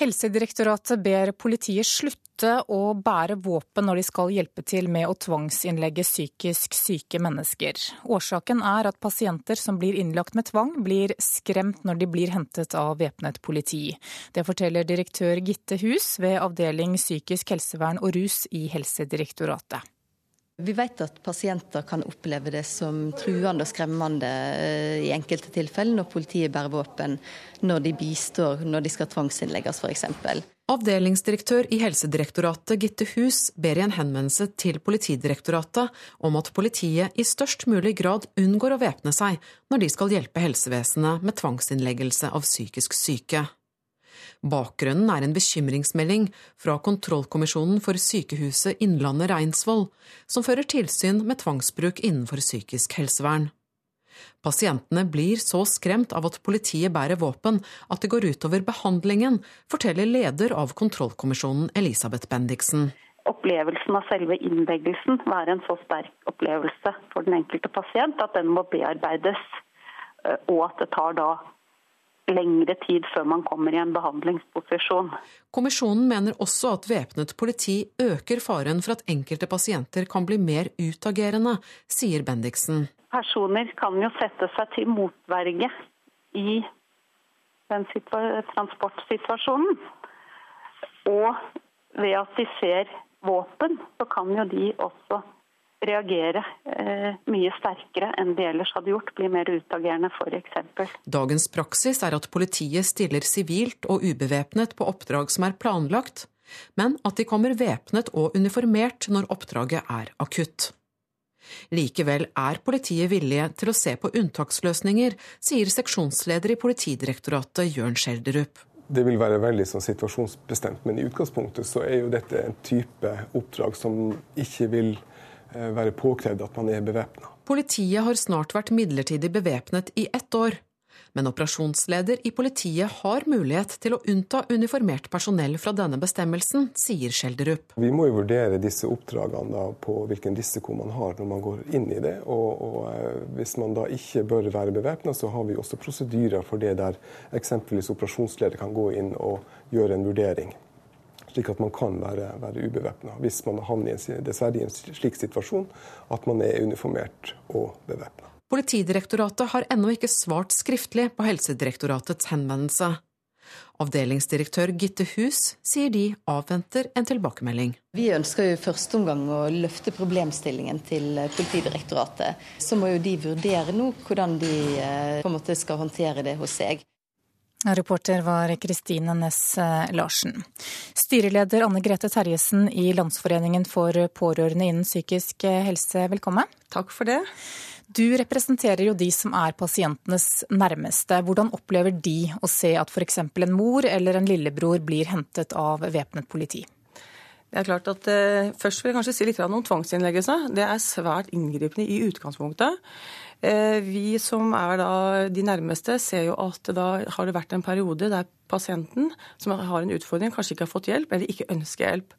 Helsedirektoratet ber politiet slutte å bære våpen når de skal hjelpe til med å tvangsinnlegge psykisk syke mennesker. Årsaken er at pasienter som blir innlagt med tvang, blir skremt når de blir hentet av væpnet politi. Det forteller direktør Gitte Hus ved avdeling psykisk helsevern og rus i Helsedirektoratet. Vi vet at pasienter kan oppleve det som truende og skremmende eh, i enkelte tilfeller når politiet bærer våpen, når de bistår når de skal tvangsinnlegges f.eks. Avdelingsdirektør i Helsedirektoratet Gitte Hus ber i en henvendelse til Politidirektoratet om at politiet i størst mulig grad unngår å væpne seg når de skal hjelpe helsevesenet med tvangsinnleggelse av psykisk syke. Bakgrunnen er en bekymringsmelding fra Kontrollkommisjonen for Sykehuset Innlandet Reinsvoll, som fører tilsyn med tvangsbruk innenfor psykisk helsevern. Pasientene blir så skremt av at politiet bærer våpen at det går utover behandlingen, forteller leder av kontrollkommisjonen Elisabeth Bendiksen. Opplevelsen av selve innleggelsen være en så sterk opplevelse for den enkelte pasient at den må bearbeides, eh, og at det tar da lengre tid før man kommer i en behandlingsposisjon. Kommisjonen mener også at væpnet politi øker faren for at enkelte pasienter kan bli mer utagerende, sier Bendiksen. Personer kan jo sette seg til motverge i den transportsituasjonen. Og ved at de ser våpen, så kan jo de også reagere eh, mye sterkere enn de ellers hadde gjort, bli mer utagerende f.eks. Dagens praksis er at politiet stiller sivilt og ubevæpnet på oppdrag som er planlagt, men at de kommer væpnet og uniformert når oppdraget er akutt. Likevel er politiet villige til å se på unntaksløsninger, sier seksjonsleder i Politidirektoratet Jørn Skjelderup. Det vil være veldig sånn situasjonsbestemt, men i utgangspunktet så er jo dette en type oppdrag som ikke vil være påkrevd at man er bevæpna. Politiet har snart vært midlertidig bevæpnet i ett år. Men operasjonsleder i politiet har mulighet til å unnta uniformert personell fra denne bestemmelsen, sier Skjelderup. Vi må jo vurdere disse oppdragene på hvilken risiko man har når man går inn i det. Og, og eh, hvis man da ikke bør være bevæpna, så har vi også prosedyrer for det der eksempelvis operasjonsleder kan gå inn og gjøre en vurdering slik at man kan være, være ubevæpna. Hvis man havner i en, dessverre i en slik situasjon at man er uniformert og bevæpna. Politidirektoratet har ennå ikke svart skriftlig på Helsedirektoratets henvendelse. Avdelingsdirektør Gitte Hus sier de avventer en tilbakemelding. Vi ønsker jo i første omgang å løfte problemstillingen til Politidirektoratet. Så må jo de vurdere nå hvordan de eh, på en måte skal håndtere det hos seg. Reporter var Kristine Næss eh, Larsen. Styreleder Anne Grete Terjesen i Landsforeningen for pårørende innen psykisk eh, helse, velkommen. Takk for det. Du representerer jo de som er pasientenes nærmeste. Hvordan opplever de å se at f.eks. en mor eller en lillebror blir hentet av væpnet politi? Det er klart at eh, Først vil jeg kanskje si litt om tvangsinnleggelse. Det er svært inngripende i utgangspunktet. Eh, vi som er da de nærmeste, ser jo at da har det vært en periode der pasienten som har en utfordring, kanskje ikke har fått hjelp eller ikke ønsker hjelp.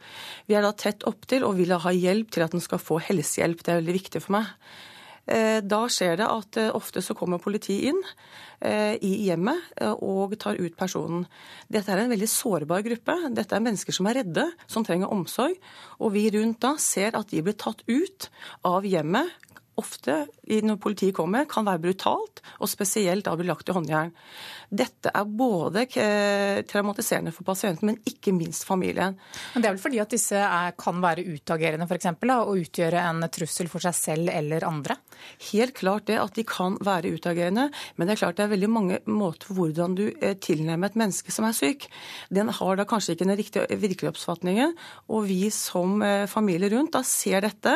Vi er da tett opptil og vil ha hjelp til at den skal få helsehjelp. Det er veldig viktig for meg. Eh, da skjer det at eh, ofte så kommer politiet inn i hjemmet og tar ut personen. Dette er en veldig sårbar gruppe. Dette er mennesker som er redde, som trenger omsorg. Og vi rundt da ser at de blir tatt ut av hjemmet, ofte når politiet kommer, kan være brutalt, og spesielt da blir lagt i håndjern. Dette er både traumatiserende for pasienten, men ikke minst familien. Men Det er vel fordi at disse er, kan være utagerende for eksempel, og utgjøre en trussel for seg selv eller andre? Helt klart det at de kan være utagerende, men det er klart det er veldig mange måter for hvordan du eh, tilnærmer et menneske som er syk. Den har da kanskje ikke den riktige virkelighetsoppfatningen, og vi som eh, familie rundt da ser dette.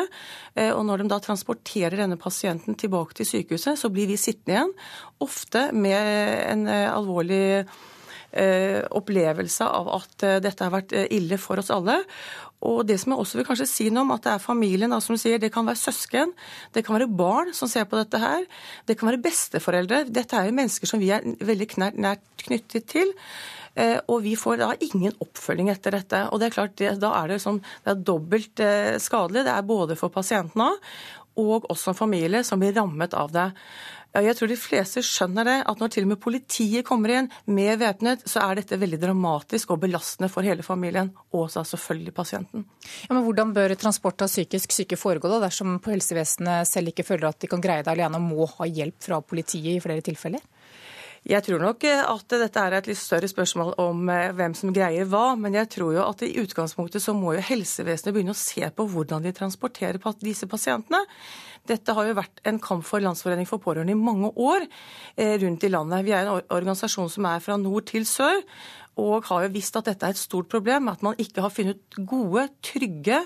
Eh, og når de da transporterer denne pasienten tilbake til sykehuset, så blir vi sittende igjen, ofte med en alvorlig opplevelse av at dette har vært ille for oss alle. Og det som jeg også vil kanskje si noe om, at det er familien, som sier, det kan være søsken, det kan være barn som ser på dette her, det kan være besteforeldre. Dette er jo mennesker som vi er veldig nært knyttet til. Eh, og vi får da ingen oppfølging etter dette. Og det er klart, det, da er det, sånn, det er dobbelt eh, skadelig. Det er både for pasientene og oss som familie som blir rammet av det. Jeg tror de fleste skjønner det, at når til og med politiet kommer inn med væpnet, så er dette veldig dramatisk og belastende for hele familien, og selvfølgelig pasienten. Ja, men Hvordan bør transport av psykisk syke foregå da, dersom helsevesenet selv ikke føler at de kan greie det alene og må ha hjelp fra politiet i flere tilfeller? Jeg tror nok at dette er et litt større spørsmål om eh, hvem som greier hva. Men jeg tror jo at i utgangspunktet så må jo helsevesenet begynne å se på hvordan de transporterer disse pasientene. Dette har jo vært en kamp for Landsforening for pårørende i mange år eh, rundt i landet. Vi er en organisasjon som er fra nord til sør og har jo visst at dette er et stort problem, at man ikke har funnet gode, trygge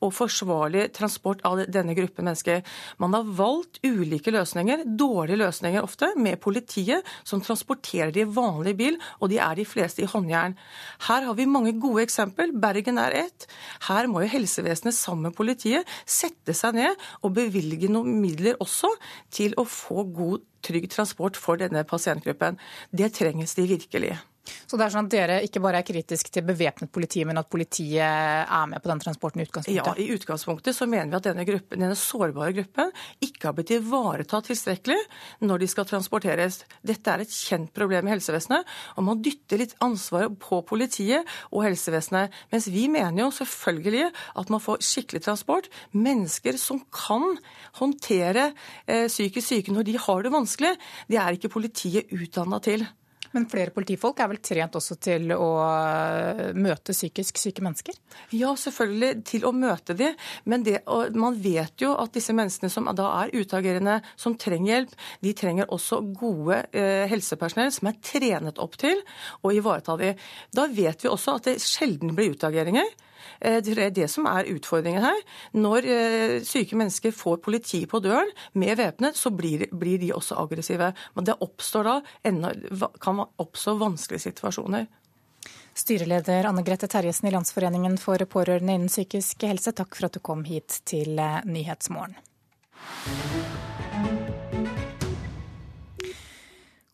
og forsvarlig transport av denne gruppen mennesker. Man har valgt ulike løsninger, dårlige løsninger ofte, med politiet, som transporterer de i vanlig bil, og de er de fleste i håndjern. Her har vi mange gode eksempel. Bergen er ett. Her må jo helsevesenet sammen med politiet sette seg ned og bevilge noen midler også til å få god, trygg transport for denne pasientgruppen. Det trenges de virkelig. Så det er sånn at dere ikke bare er kritisk til bevæpnet politi, men at politiet er med på den transporten i utgangspunktet? Ja, i utgangspunktet så mener vi at denne, gruppen, denne sårbare gruppen ikke har blitt ivaretatt tilstrekkelig når de skal transporteres. Dette er et kjent problem i helsevesenet, og man dytter litt ansvaret på politiet og helsevesenet. Mens vi mener jo selvfølgelig at man får skikkelig transport. Mennesker som kan håndtere eh, psykisk syke når de har det vanskelig, det er ikke politiet utdanna til. Men flere politifolk er vel trent også til å eh, møte psykisk syke mennesker? Ja, selvfølgelig til å møte dem. Men det, man vet jo at disse menneskene som da er utagerende, som trenger hjelp, de trenger også gode eh, helsepersonell som er trenet opp til å ivareta de. Da vet vi også at det sjelden blir utageringer. Eh, det er det som er utfordringen her. Når eh, syke mennesker får politi på døren med væpnet, så blir, blir, de også aggressive. Men det oppstår da, kan oppstå vanskelige situasjoner. Styreleder Anne Grete Terjesen i Landsforeningen for pårørende innen psykisk helse, takk for at du kom hit til eh, Nyhetsmorgen.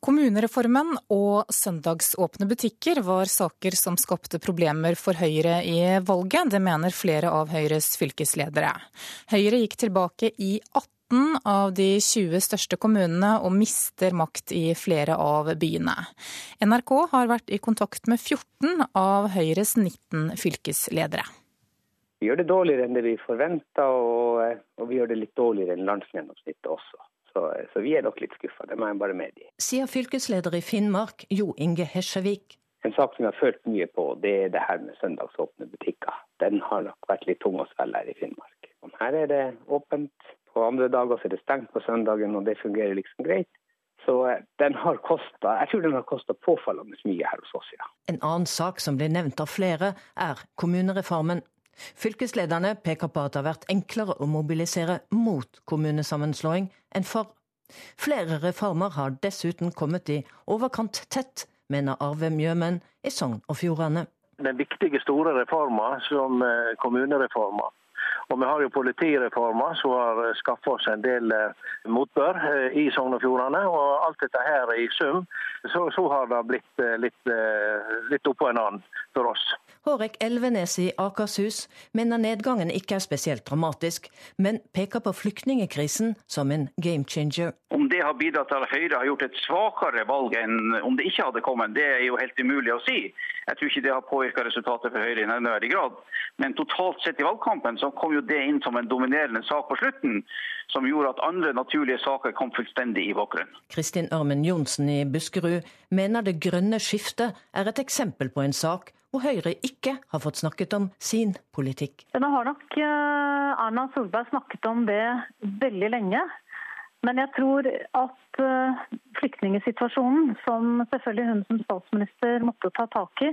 Kommunereformen og søndagsåpne butikker var saker som skapte problemer for Høyre i valget. Det mener flere av Høyres fylkesledere. Høyre gikk tilbake i 18 av de 20 største kommunene og mister makt i flere av byene. NRK har vært i kontakt med 14 av Høyres 19 fylkesledere. Vi gjør det dårligere enn det vi forventa, og, og vi gjør det litt dårligere enn landsgjennomsnittet også. Så, så vi er nok litt skuffa, det må jeg bare medgi. Sier fylkesleder i Finnmark, Jo Inge Hesjevik. En sak som jeg har følt mye på, det er det her med søndagsåpne butikker. Den har nok vært litt tung å svelge her i Finnmark. Her er det åpent på andre dager, så er det stengt på søndagen, og det fungerer liksom greit. Så eh, den har kostet, jeg tror den har kosta påfallende mye her hos oss, ja. En annen sak som blir nevnt av flere, er kommunereformen. Fylkeslederne peker på at det har vært enklere å mobilisere mot kommunesammenslåing enn for. Flere reformer har dessuten kommet i overkant tett, mener Arve Mjømen i Sogn og Fjordane. Den viktige store reformen som kommunereforma. Og vi har jo politireformer som har skaffa oss en del eh, motbør eh, i Sogn og Fjordane. Og alt dette her i sum, så, så har det blitt litt, litt oppå en annen for oss. Hårek Elvenes i Akershus mener nedgangen ikke er spesielt dramatisk, men peker på flyktningekrisen som en game changer. Om det har bidratt til at Høyre har gjort et svakere valg enn om det ikke hadde kommet, det er jo helt umulig å si. Jeg tror ikke det har påvirka resultatet for Høyre i nevneverdig grad. Men totalt sett i valgkampen så kom jo det inn som en dominerende sak på slutten, som gjorde at andre naturlige saker kom fullstendig i bakgrunnen. Kristin Ørmen Johnsen i Buskerud mener det grønne skiftet er et eksempel på en sak hvor Høyre ikke har fått snakket om sin politikk. Nå har nok eh, Erna Solberg snakket om det veldig lenge. Men jeg tror at eh, flyktningsituasjonen, som selvfølgelig hun som statsminister måtte ta tak i,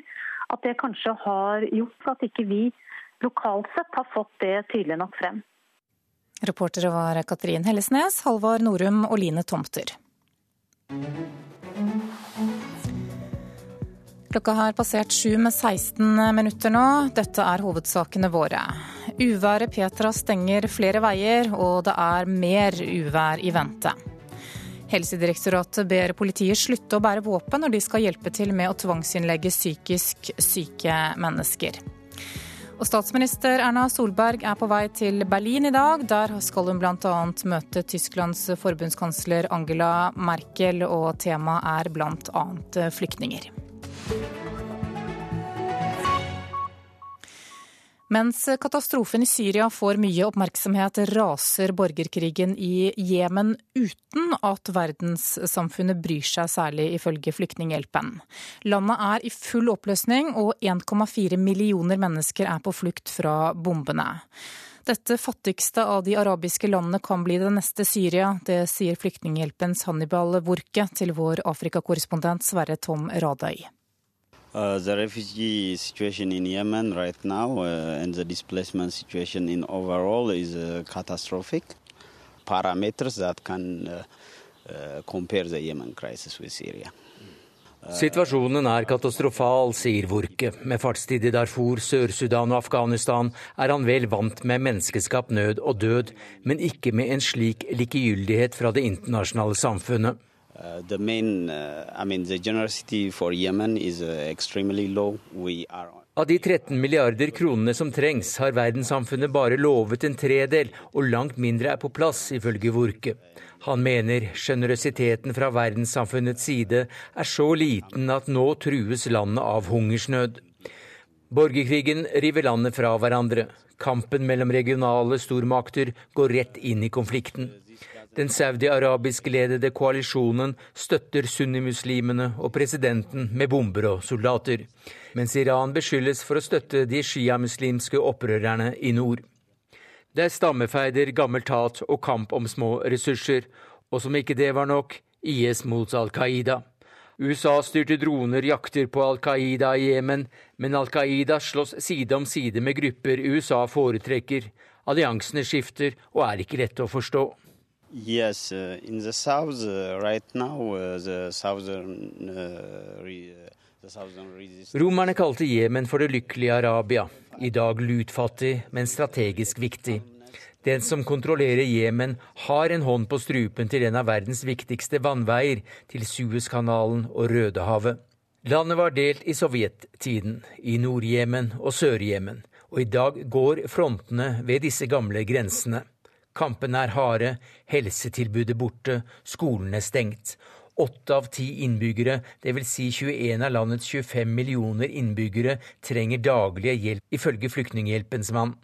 at det kanskje har gjort at ikke vi lokalt sett har fått det tydelig nok frem. Reportere var Katrin Hellesnes, Halvard Norum og Line Tomter. Klokka har passert sju med 16 minutter nå. Dette er hovedsakene våre. Uværet Petra stenger flere veier, og det er mer uvær i vente. Helsedirektoratet ber politiet slutte å bære våpen når de skal hjelpe til med å tvangsinnlegge psykisk syke mennesker. Og statsminister Erna Solberg er på vei til Berlin i dag. Der skal hun bl.a. møte Tysklands forbundskansler Angela Merkel, og temaet er bl.a. flyktninger. Mens katastrofen i Syria får mye oppmerksomhet, raser borgerkrigen i Jemen uten at verdenssamfunnet bryr seg særlig, ifølge Flyktninghjelpen. Landet er i full oppløsning, og 1,4 millioner mennesker er på flukt fra bombene. Dette fattigste av de arabiske landene kan bli det neste Syria. Det sier Flyktninghjelpens Hannibal Wurke til vår Afrikakorrespondent Sverre Tom Radøy. Uh, the refugee situation in Yemen right now uh, and the displacement situation in overall is uh, catastrophic. Parameters that can uh, uh, compare the Yemen crisis with Syria. Situasjonen er katastrofal, sier Wurke. Med fartstid i Darfur, Sør-Sudan og Afghanistan er han vel vant med menneskeskapt nød og død, men ikke med en slik likegyldighet fra det internasjonale samfunnet. Av de 13 milliarder kronene som trengs, har verdenssamfunnet bare lovet en tredel, og langt mindre er på plass, ifølge Wurke. Han mener sjenerøsiteten fra verdenssamfunnets side er så liten at nå trues landet av hungersnød. Borgerkrigen river landet fra hverandre. Kampen mellom regionale stormakter går rett inn i konflikten. Den saudi-arabisk-ledede koalisjonen støtter sunnimuslimene og presidenten med bomber og soldater, mens Iran beskyldes for å støtte de sjiamuslimske opprørerne i nord. Det er stammefeider, gammelt hat og kamp om små ressurser, og som ikke det var nok, IS mot Al Qaida. USA-styrte droner jakter på Al Qaida i Jemen, men Al Qaida slåss side om side med grupper USA foretrekker. Alliansene skifter og er ikke lette å forstå. Yes, uh, in the south uh, right now, uh, the southern, the southern Romerne kalte Jemen for det lykkelige Arabia. I dag lutfattig, men strategisk viktig. Den som kontrollerer Jemen, har en hånd på strupen til en av verdens viktigste vannveier, til Suezkanalen og Rødehavet. Landet var delt i sovjettiden, i Nord-Jemen og Sør-Jemen, og i dag går frontene ved disse gamle grensene. Kampene er harde, helsetilbudet borte, skolene stengt. Åtte av ti innbyggere, dvs. Si 21 av landets 25 millioner innbyggere, trenger daglige hjelp, ifølge Flyktninghjelpens mann.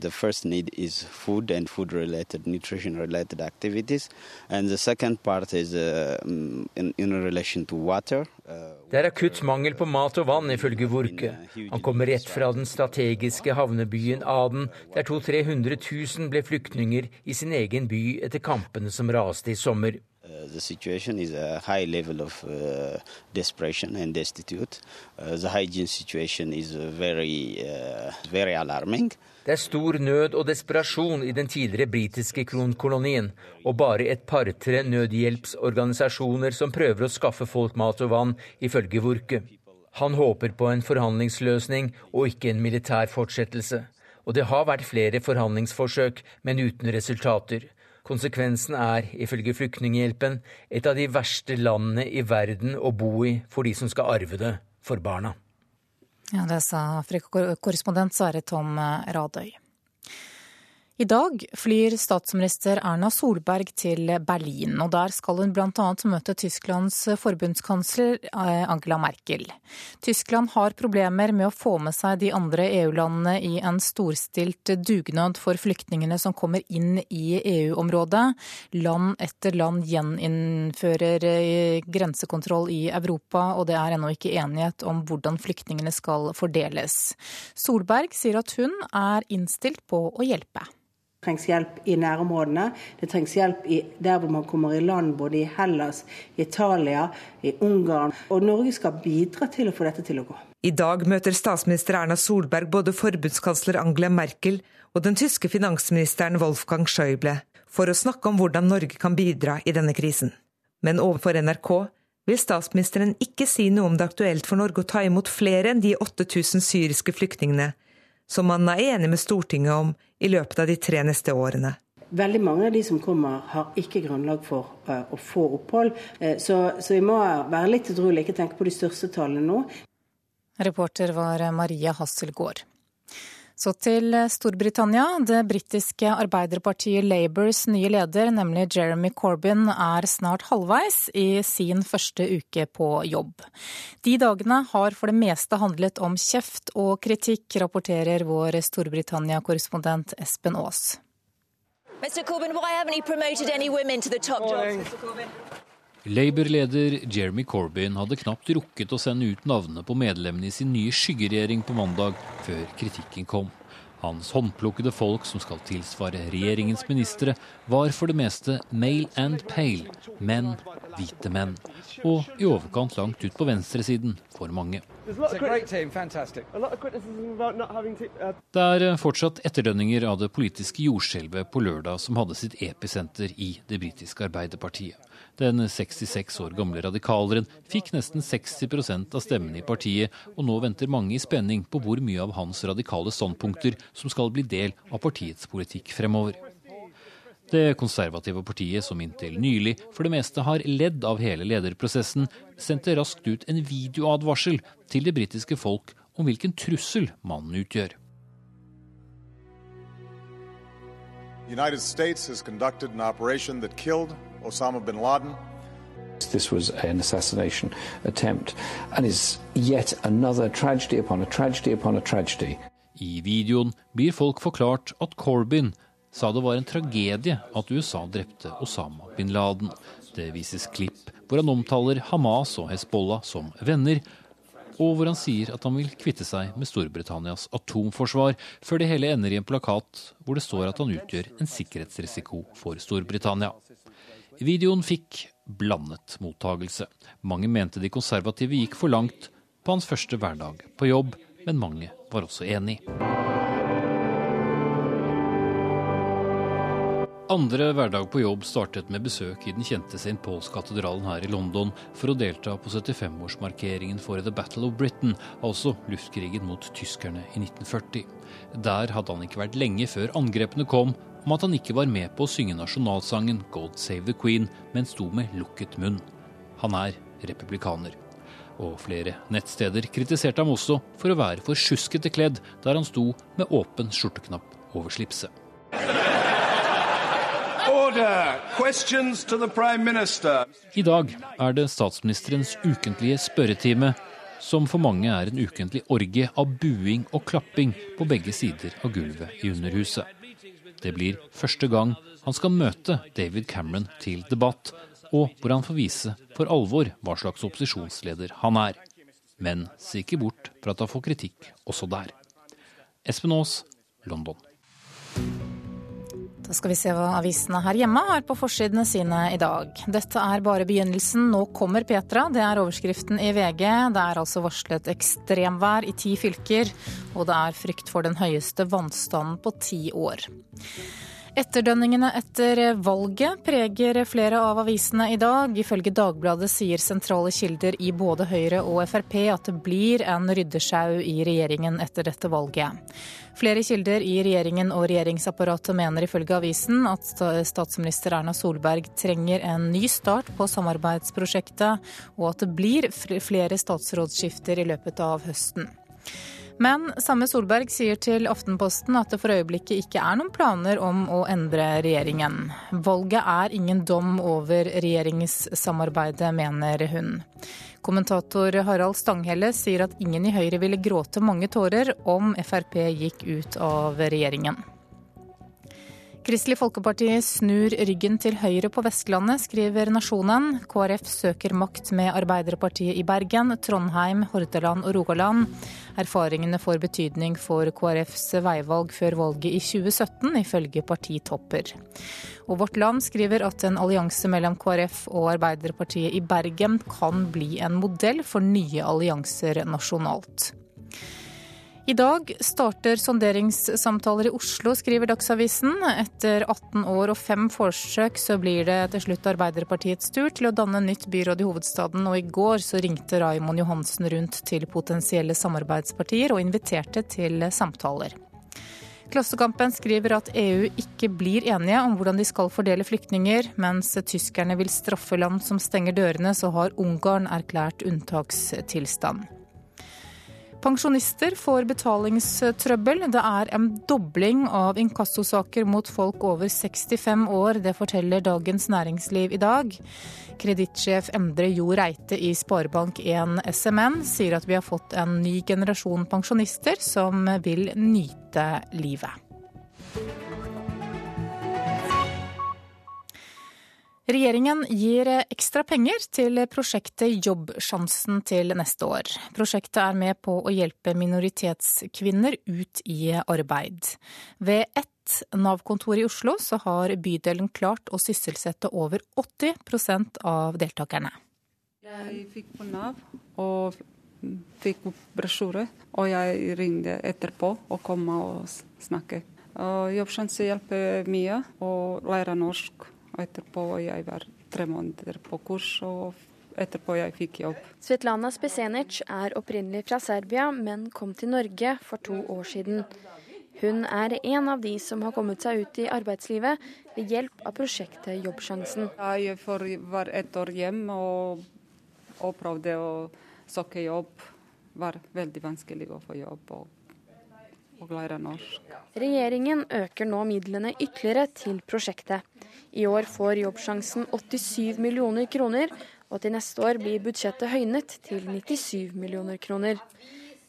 The first need is food and food-related, nutrition-related activities. And the second part is uh, in, in relation to water. Uh, det er akutt mangel på mat og vann, ifølge Wurke. Han kommer rett fra den strategiske havnebyen Aden, der 200 000 ble flyktninger i sin egen by etter kampene som raste i sommer. Uh, the situation is a high level of uh, desperation and destitute. Uh, the hygiene situation is very, uh, very alarming. Det er stor nød og desperasjon i den tidligere britiske kronkolonien, og bare et par-tre nødhjelpsorganisasjoner som prøver å skaffe folk mat og vann, ifølge Wurke. Han håper på en forhandlingsløsning og ikke en militær fortsettelse. Og det har vært flere forhandlingsforsøk, men uten resultater. Konsekvensen er, ifølge Flyktninghjelpen, et av de verste landene i verden å bo i for de som skal arve det, for barna. Ja, Det sa Afrikakorrespondent Sverre Tom Radøy. I dag flyr statsminister Erna Solberg til Berlin, og der skal hun bl.a. møte Tysklands forbundskansler eh, Angela Merkel. Tyskland har problemer med å få med seg de andre EU-landene i en storstilt dugnad for flyktningene som kommer inn i EU-området. Land etter land gjeninnfører eh, grensekontroll i Europa, og det er ennå ikke enighet om hvordan flyktningene skal fordeles. Solberg sier at hun er innstilt på å hjelpe. Det trengs hjelp i nærområdene. Det trengs hjelp der hvor man kommer i land, både i Hellas, i Italia, i Ungarn. Og Norge skal bidra til å få dette til å gå. I dag møter statsminister Erna Solberg både forbundskansler Angela Merkel og den tyske finansministeren Wolfgang Schäuble for å snakke om hvordan Norge kan bidra i denne krisen. Men overfor NRK vil statsministeren ikke si noe om det er aktuelt for Norge å ta imot flere enn de 8000 syriske flyktningene som man er enig med Stortinget om i løpet av de tre neste årene. Veldig mange av de som kommer, har ikke grunnlag for uh, å få opphold. Uh, så, så, vi må være litt edruelige, ikke tenke på de største tallene nå. Reporter var Maria Hasselgaard. Så til Storbritannia. Det britiske arbeiderpartiet Labours nye leder, nemlig Jeremy Corbyn, er snart halvveis i sin første uke på jobb. De dagene har for det meste handlet om kjeft og kritikk, rapporterer vår Storbritannia-korrespondent Espen Aas. Mr. Corbyn, why haven't you promoted any women to the top jobs? Labour-leder Jeremy Corbyn hadde knapt rukket å sende ut navnene på medlemmene i sin nye skyggeregjering på mandag, før kritikken kom. Hans håndplukkede folk som skal tilsvare regjeringens ministre, var for det meste male and pale, menn, hvite menn. Og i overkant langt ut på venstresiden for mange. Det er fortsatt etterdønninger av det politiske jordskjelvet på lørdag som hadde sitt episenter i det britiske Arbeiderpartiet. Den 66 år gamle radikaleren fikk nesten 60% av stemmene i partiet, og nå venter mange i spenning på hvor mye av hans radikale standpunkter som skal bli del av partiets politikk fremover. Det konservative partiet, som inntil nylig for det meste har ledd av hele lederprosessen, sendte raskt ut en videoadvarsel til det britiske folk om hvilken trussel mannen utgjør. United States has conducted an operation that killed Osama bin Laden. This was an assassination attempt and is yet another tragedy upon a tragedy upon a tragedy. I videoen blir folk forklart at Corbyn sa det var en tragedie at USA drepte Osama bin Laden. Det vises klipp hvor han omtaler Hamas og Hezbollah som venner, og hvor han sier at han vil kvitte seg med Storbritannias atomforsvar, før det hele ender i en plakat hvor det står at han utgjør en sikkerhetsrisiko for Storbritannia. Videoen fikk blandet mottagelse. Mange mente de konservative gikk for langt på hans første hverdag på jobb, men mange var også enig. Andre hverdag på jobb startet med besøk i den kjente St. Pauls-katedralen her i London for å delta på 75-årsmarkeringen for The Battle of Britain, altså luftkrigen mot tyskerne i 1940. Der hadde han ikke vært lenge før angrepene kom, om at han ikke var med på å synge nasjonalsangen 'God Save the Queen', men sto med lukket munn. Han er republikaner. Og flere nettsteder kritiserte ham også for å være for sjuskete kledd der han sto med åpen skjorteknapp over slipset. I dag er det statsministerens ukentlige spørretime, som for mange er en ukentlig orgie av buing og klapping på begge sider av gulvet i Underhuset. Det blir første gang han skal møte David Cameron til debatt, og hvor han får vise for alvor hva slags opposisjonsleder han er. Men se ikke bort fra at han får kritikk også der. Espen Aas, London. Da skal vi se hva avisene her hjemme har på forsidene sine i dag. Dette er bare begynnelsen, nå kommer Petra. Det er overskriften i VG. Det er altså varslet ekstremvær i ti fylker, og det er frykt for den høyeste vannstanden på ti år. Etterdønningene etter valget preger flere av avisene i dag. Ifølge Dagbladet sier sentrale kilder i både Høyre og Frp at det blir en ryddesjau i regjeringen etter dette valget. Flere kilder i regjeringen og regjeringsapparatet mener ifølge avisen at statsminister Erna Solberg trenger en ny start på samarbeidsprosjektet, og at det blir flere statsrådsskifter i løpet av høsten. Men samme Solberg sier til Aftenposten at det for øyeblikket ikke er noen planer om å endre regjeringen. Valget er ingen dom over regjeringssamarbeidet, mener hun. Kommentator Harald Stanghelle sier at ingen i Høyre ville gråte mange tårer om Frp gikk ut av regjeringen. Kristelig Folkeparti snur ryggen til Høyre på Vestlandet, skriver Nasjonen. KrF søker makt med Arbeiderpartiet i Bergen, Trondheim, Hordaland og Rogaland. Erfaringene får betydning for KrFs veivalg før valget i 2017, ifølge partitopper. Og Vårt Land skriver at en allianse mellom KrF og Arbeiderpartiet i Bergen kan bli en modell for nye allianser nasjonalt. I dag starter sonderingssamtaler i Oslo, skriver Dagsavisen. Etter 18 år og fem forsøk så blir det til slutt Arbeiderpartiets tur til å danne nytt byråd i hovedstaden, og i går så ringte Raimond Johansen rundt til potensielle samarbeidspartier og inviterte til samtaler. Klassekampen skriver at EU ikke blir enige om hvordan de skal fordele flyktninger. Mens tyskerne vil straffe land som stenger dørene, så har Ungarn erklært unntakstilstand. Pensjonister får betalingstrøbbel. Det er en dobling av inkassosaker mot folk over 65 år. Det forteller Dagens Næringsliv i dag. Kredittsjef Endre Jo Reite i Sparebank1 SMN sier at vi har fått en ny generasjon pensjonister som vil nyte livet. Regjeringen gir ekstra penger til prosjektet Jobbsjansen til neste år. Prosjektet er med på å hjelpe minoritetskvinner ut i arbeid. Ved ett Nav-kontor i Oslo så har bydelen klart å sysselsette over 80% av deltakerne. Jeg fikk på Nav og fikk brosjyre, og jeg ringte etterpå og kom og snakket. Jobbsjansen hjelper mye å lære norsk etterpå jeg var tre måneder på kurs, og etterpå jeg fikk jobb. Svetlana Spesenic er opprinnelig fra Serbia, men kom til Norge for to år siden. Hun er en av de som har kommet seg ut i arbeidslivet ved hjelp av prosjektet Jobbsjansen. Jeg var ett år hjem og, og prøvde å søke jobb. Det var veldig vanskelig å få jobb. og og lære norsk. Regjeringen øker nå midlene ytterligere til prosjektet. I år får Jobbsjansen 87 millioner kroner, og til neste år blir budsjettet høynet til 97 millioner kroner.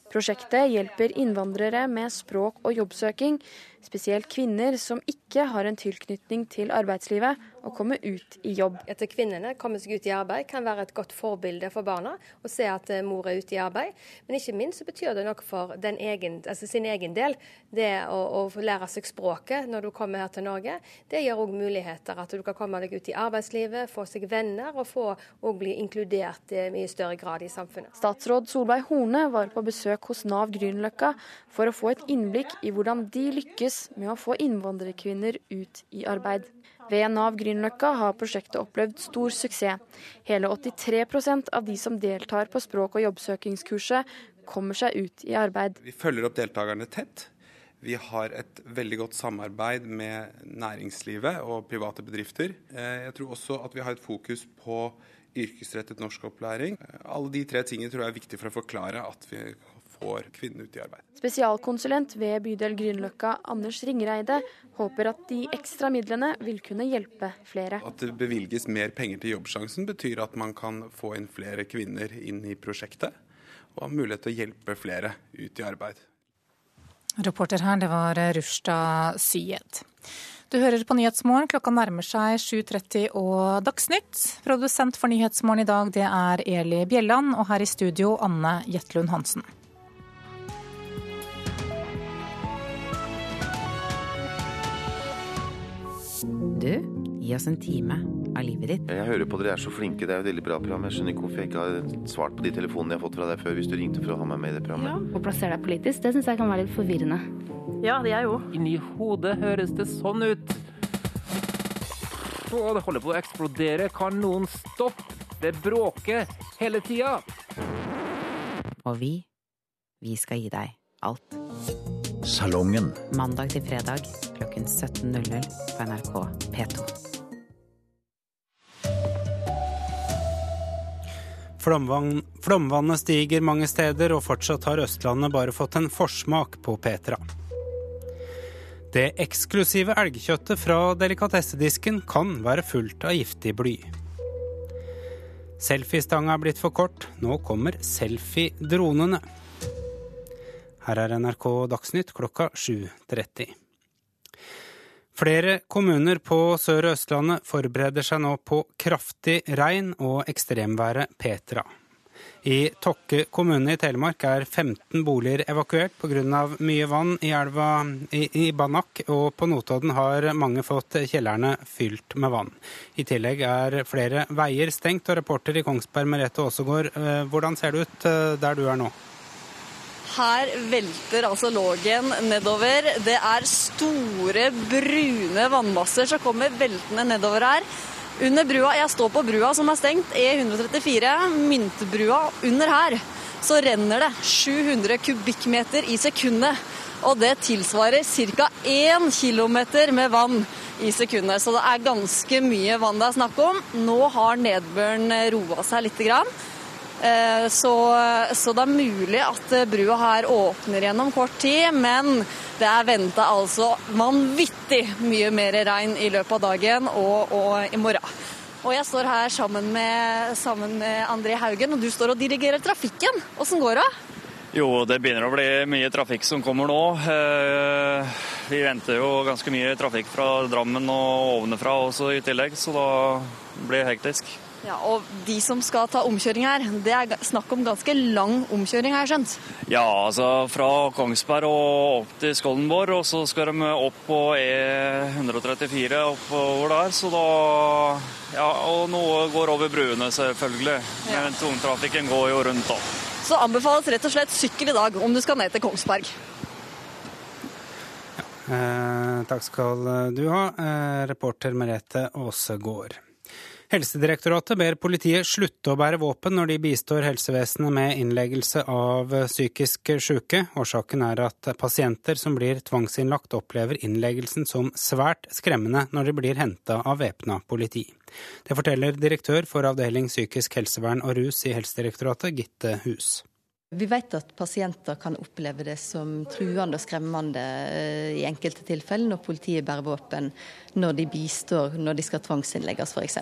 Prosjektet hjelper innvandrere med språk og jobbsøking, spesielt kvinner som ikke har en tilknytning til arbeidslivet, å komme ut i jobb. At kvinnene kommer seg ut i arbeid kan være et godt forbilde for barna, å se at eh, mor er ute i arbeid. Men ikke minst så betyr det noe for egen, altså sin egen del. Det å, å, lære seg språket når du kommer her til Norge, det gir òg muligheter. At du kan komme deg ut i arbeidslivet, få seg venner og få og bli inkludert i mye større grad i samfunnet. Statsråd Solveig Horne var på besøk hos Nav Grünerløkka for å få et innblikk i hvordan de lykkes lykkes med å få innvandrerkvinner ut i arbeid. Ved Nav Grünerløkka har prosjektet opplevd stor suksess. Hele 83% av de som deltar på språk- og jobbsøkingskurset, kommer seg ut i arbeid. Vi følger opp deltakerne tett. Vi har et veldig godt samarbeid med næringslivet og private bedrifter. Eh, jeg tror også at vi har et fokus på yrkesrettet norskopplæring. Alle de tre tingene tror jeg er viktig for å forklare at vi får kvinnene ut i arbeid. Spesialkonsulent ved bydel Grünerløkka, Anders Ringreide, håper at de ekstra midlene vil kunne hjelpe flere. At det bevilges mer penger til Jobbsjansen betyr at man kan få inn flere kvinner inn i prosjektet, og ha mulighet til å hjelpe flere ut i arbeid. Reporter her, det var Rushda Syed. Du hører på Nyhetsmorgen. Klokka nærmer seg 7.30 og Dagsnytt. Produsent for Nyhetsmorgen i dag, det er Eli Bjelland. Og her i studio, Anne Jetlund Hansen. Du, gi oss en time av livet ditt. Jeg hører på dere er så flinke, det er jo et veldig bra program. Jeg skjønner ikke hvorfor jeg ikke har svart på de telefonene jeg har fått fra deg før hvis du ringte for å ha meg med i det programmet. Ja, Å plassere deg politisk, det syns jeg kan være litt forvirrende. Ja, det er jo. Inni hodet høres det sånn ut. Å, det holder på å eksplodere. Kan noen stoppe? Det bråker hele tida. Og vi, vi skal gi deg alt. Salongen. Mandag til fredag klokken 17.00 på NRK P2. Flomvann, flomvannet stiger mange steder, og fortsatt har Østlandet bare fått en forsmak på Petra. Det eksklusive elgkjøttet fra delikatessedisken kan være fullt av giftig bly. Selfiestanga er blitt for kort, nå kommer selfie-dronene. Her er NRK Dagsnytt klokka 7.30. Flere kommuner på Sør- og Østlandet forbereder seg nå på kraftig regn og ekstremværet Petra. I Tokke kommune i Telemark er 15 boliger evakuert pga. mye vann i elva i, Banak, og på Notodden har mange fått kjellerne fylt med vann. I tillegg er flere veier stengt, og reporter i Kongsberg Merete Aasegård, eh, hvordan ser det ut eh, der du er nå? Her velter altså Lågen nedover. Det er store, brune vannmasser som kommer veltende nedover her. Under brua, Jeg står på brua som er stengt, E134, Myntbrua. Under her så renner det 700 kubikkmeter i sekundet. Og det tilsvarer ca. 1 km med vann i sekundet. Så det er ganske mye vann det er snakk om. Nå har nedbøren roa seg lite grann. Eh, så, så, det er mulig at brua her åpner gjennom kort tid, men det er venta altså vanvittig mye mer regn i løpet av dagen og, og i morgen. Og jeg står her sammen med, sammen med André Haugen, og du står og dirigerer trafikken. Åssen går det? Jo, det begynner å bli mye trafikk som kommer nå. Eh, vi venter jo ganske mye trafikk fra Drammen og ovenfra også i tillegg, så da blir det hektisk. Ja, Og de som skal ta omkjøring her, det er snakk om ganske lang omkjøring, har jeg skjønt? Ja, altså fra Kongsberg og opp til Skollenborg, og så skal de opp på E134 oppover der. Så da Ja, og noe går over bruene, selvfølgelig. Ja. Men tungtrafikken går jo rundt, da. Så anbefales rett og slett sykkel i dag, om du skal ned til Kongsberg. Ja, eh, takk skal du ha, eh, reporter Merete Aasegård. Helsedirektoratet ber politiet slutte å bære våpen når de bistår helsevesenet med innleggelse av psykisk syke. Årsaken er at pasienter som blir tvangsinnlagt, opplever innleggelsen som svært skremmende når de blir henta av væpna politi. Det forteller direktør for avdeling psykisk helsevern og rus i Helsedirektoratet, Gitte Hus. Vi vet at pasienter kan oppleve det som truende og skremmende eh, i enkelte tilfeller når politiet bærer våpen, når de bistår når de skal tvangsinnlegges f.eks.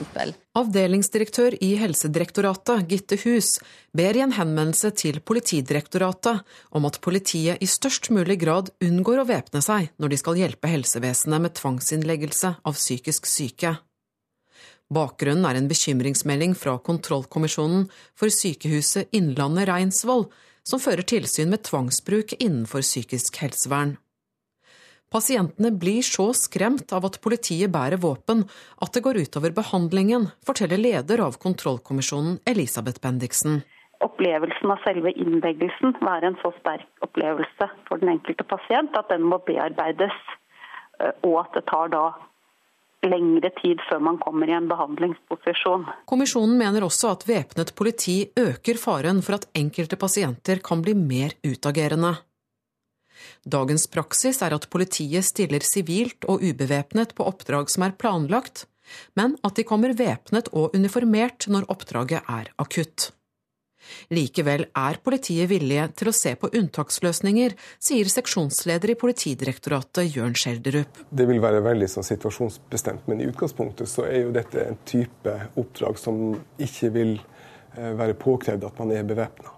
Avdelingsdirektør i Helsedirektoratet, Gitte Hus, ber i en henvendelse til Politidirektoratet om at politiet i størst mulig grad unngår å væpne seg når de skal hjelpe helsevesenet med tvangsinnleggelse av psykisk syke. Bakgrunnen er en bekymringsmelding fra kontrollkommisjonen for sykehuset Innlandet Reinsvoll, som fører tilsyn med tvangsbruk innenfor psykisk helsevern. Pasientene blir så skremt av at politiet bærer våpen at det går utover behandlingen, forteller leder av kontrollkommisjonen Elisabeth Bendiksen. Opplevelsen av selve innleggelsen være en så sterk opplevelse for den enkelte pasient at den må bearbeides, eh, og at det tar da lengre tid før man kommer i en behandlingsposisjon. Kommisjonen mener også at væpnet politi øker faren for at enkelte pasienter kan bli mer utagerende. Dagens praksis er at politiet stiller sivilt og ubevæpnet på oppdrag som er planlagt, men at de kommer væpnet og uniformert når oppdraget er akutt. Likevel er politiet villige til å se på unntaksløsninger, sier seksjonsleder i Politidirektoratet Jørn Skjelderup. Det vil være veldig sånn situasjonsbestemt, men i utgangspunktet så er jo dette en type oppdrag som ikke vil eh, være påkrevd at man er bevæpna.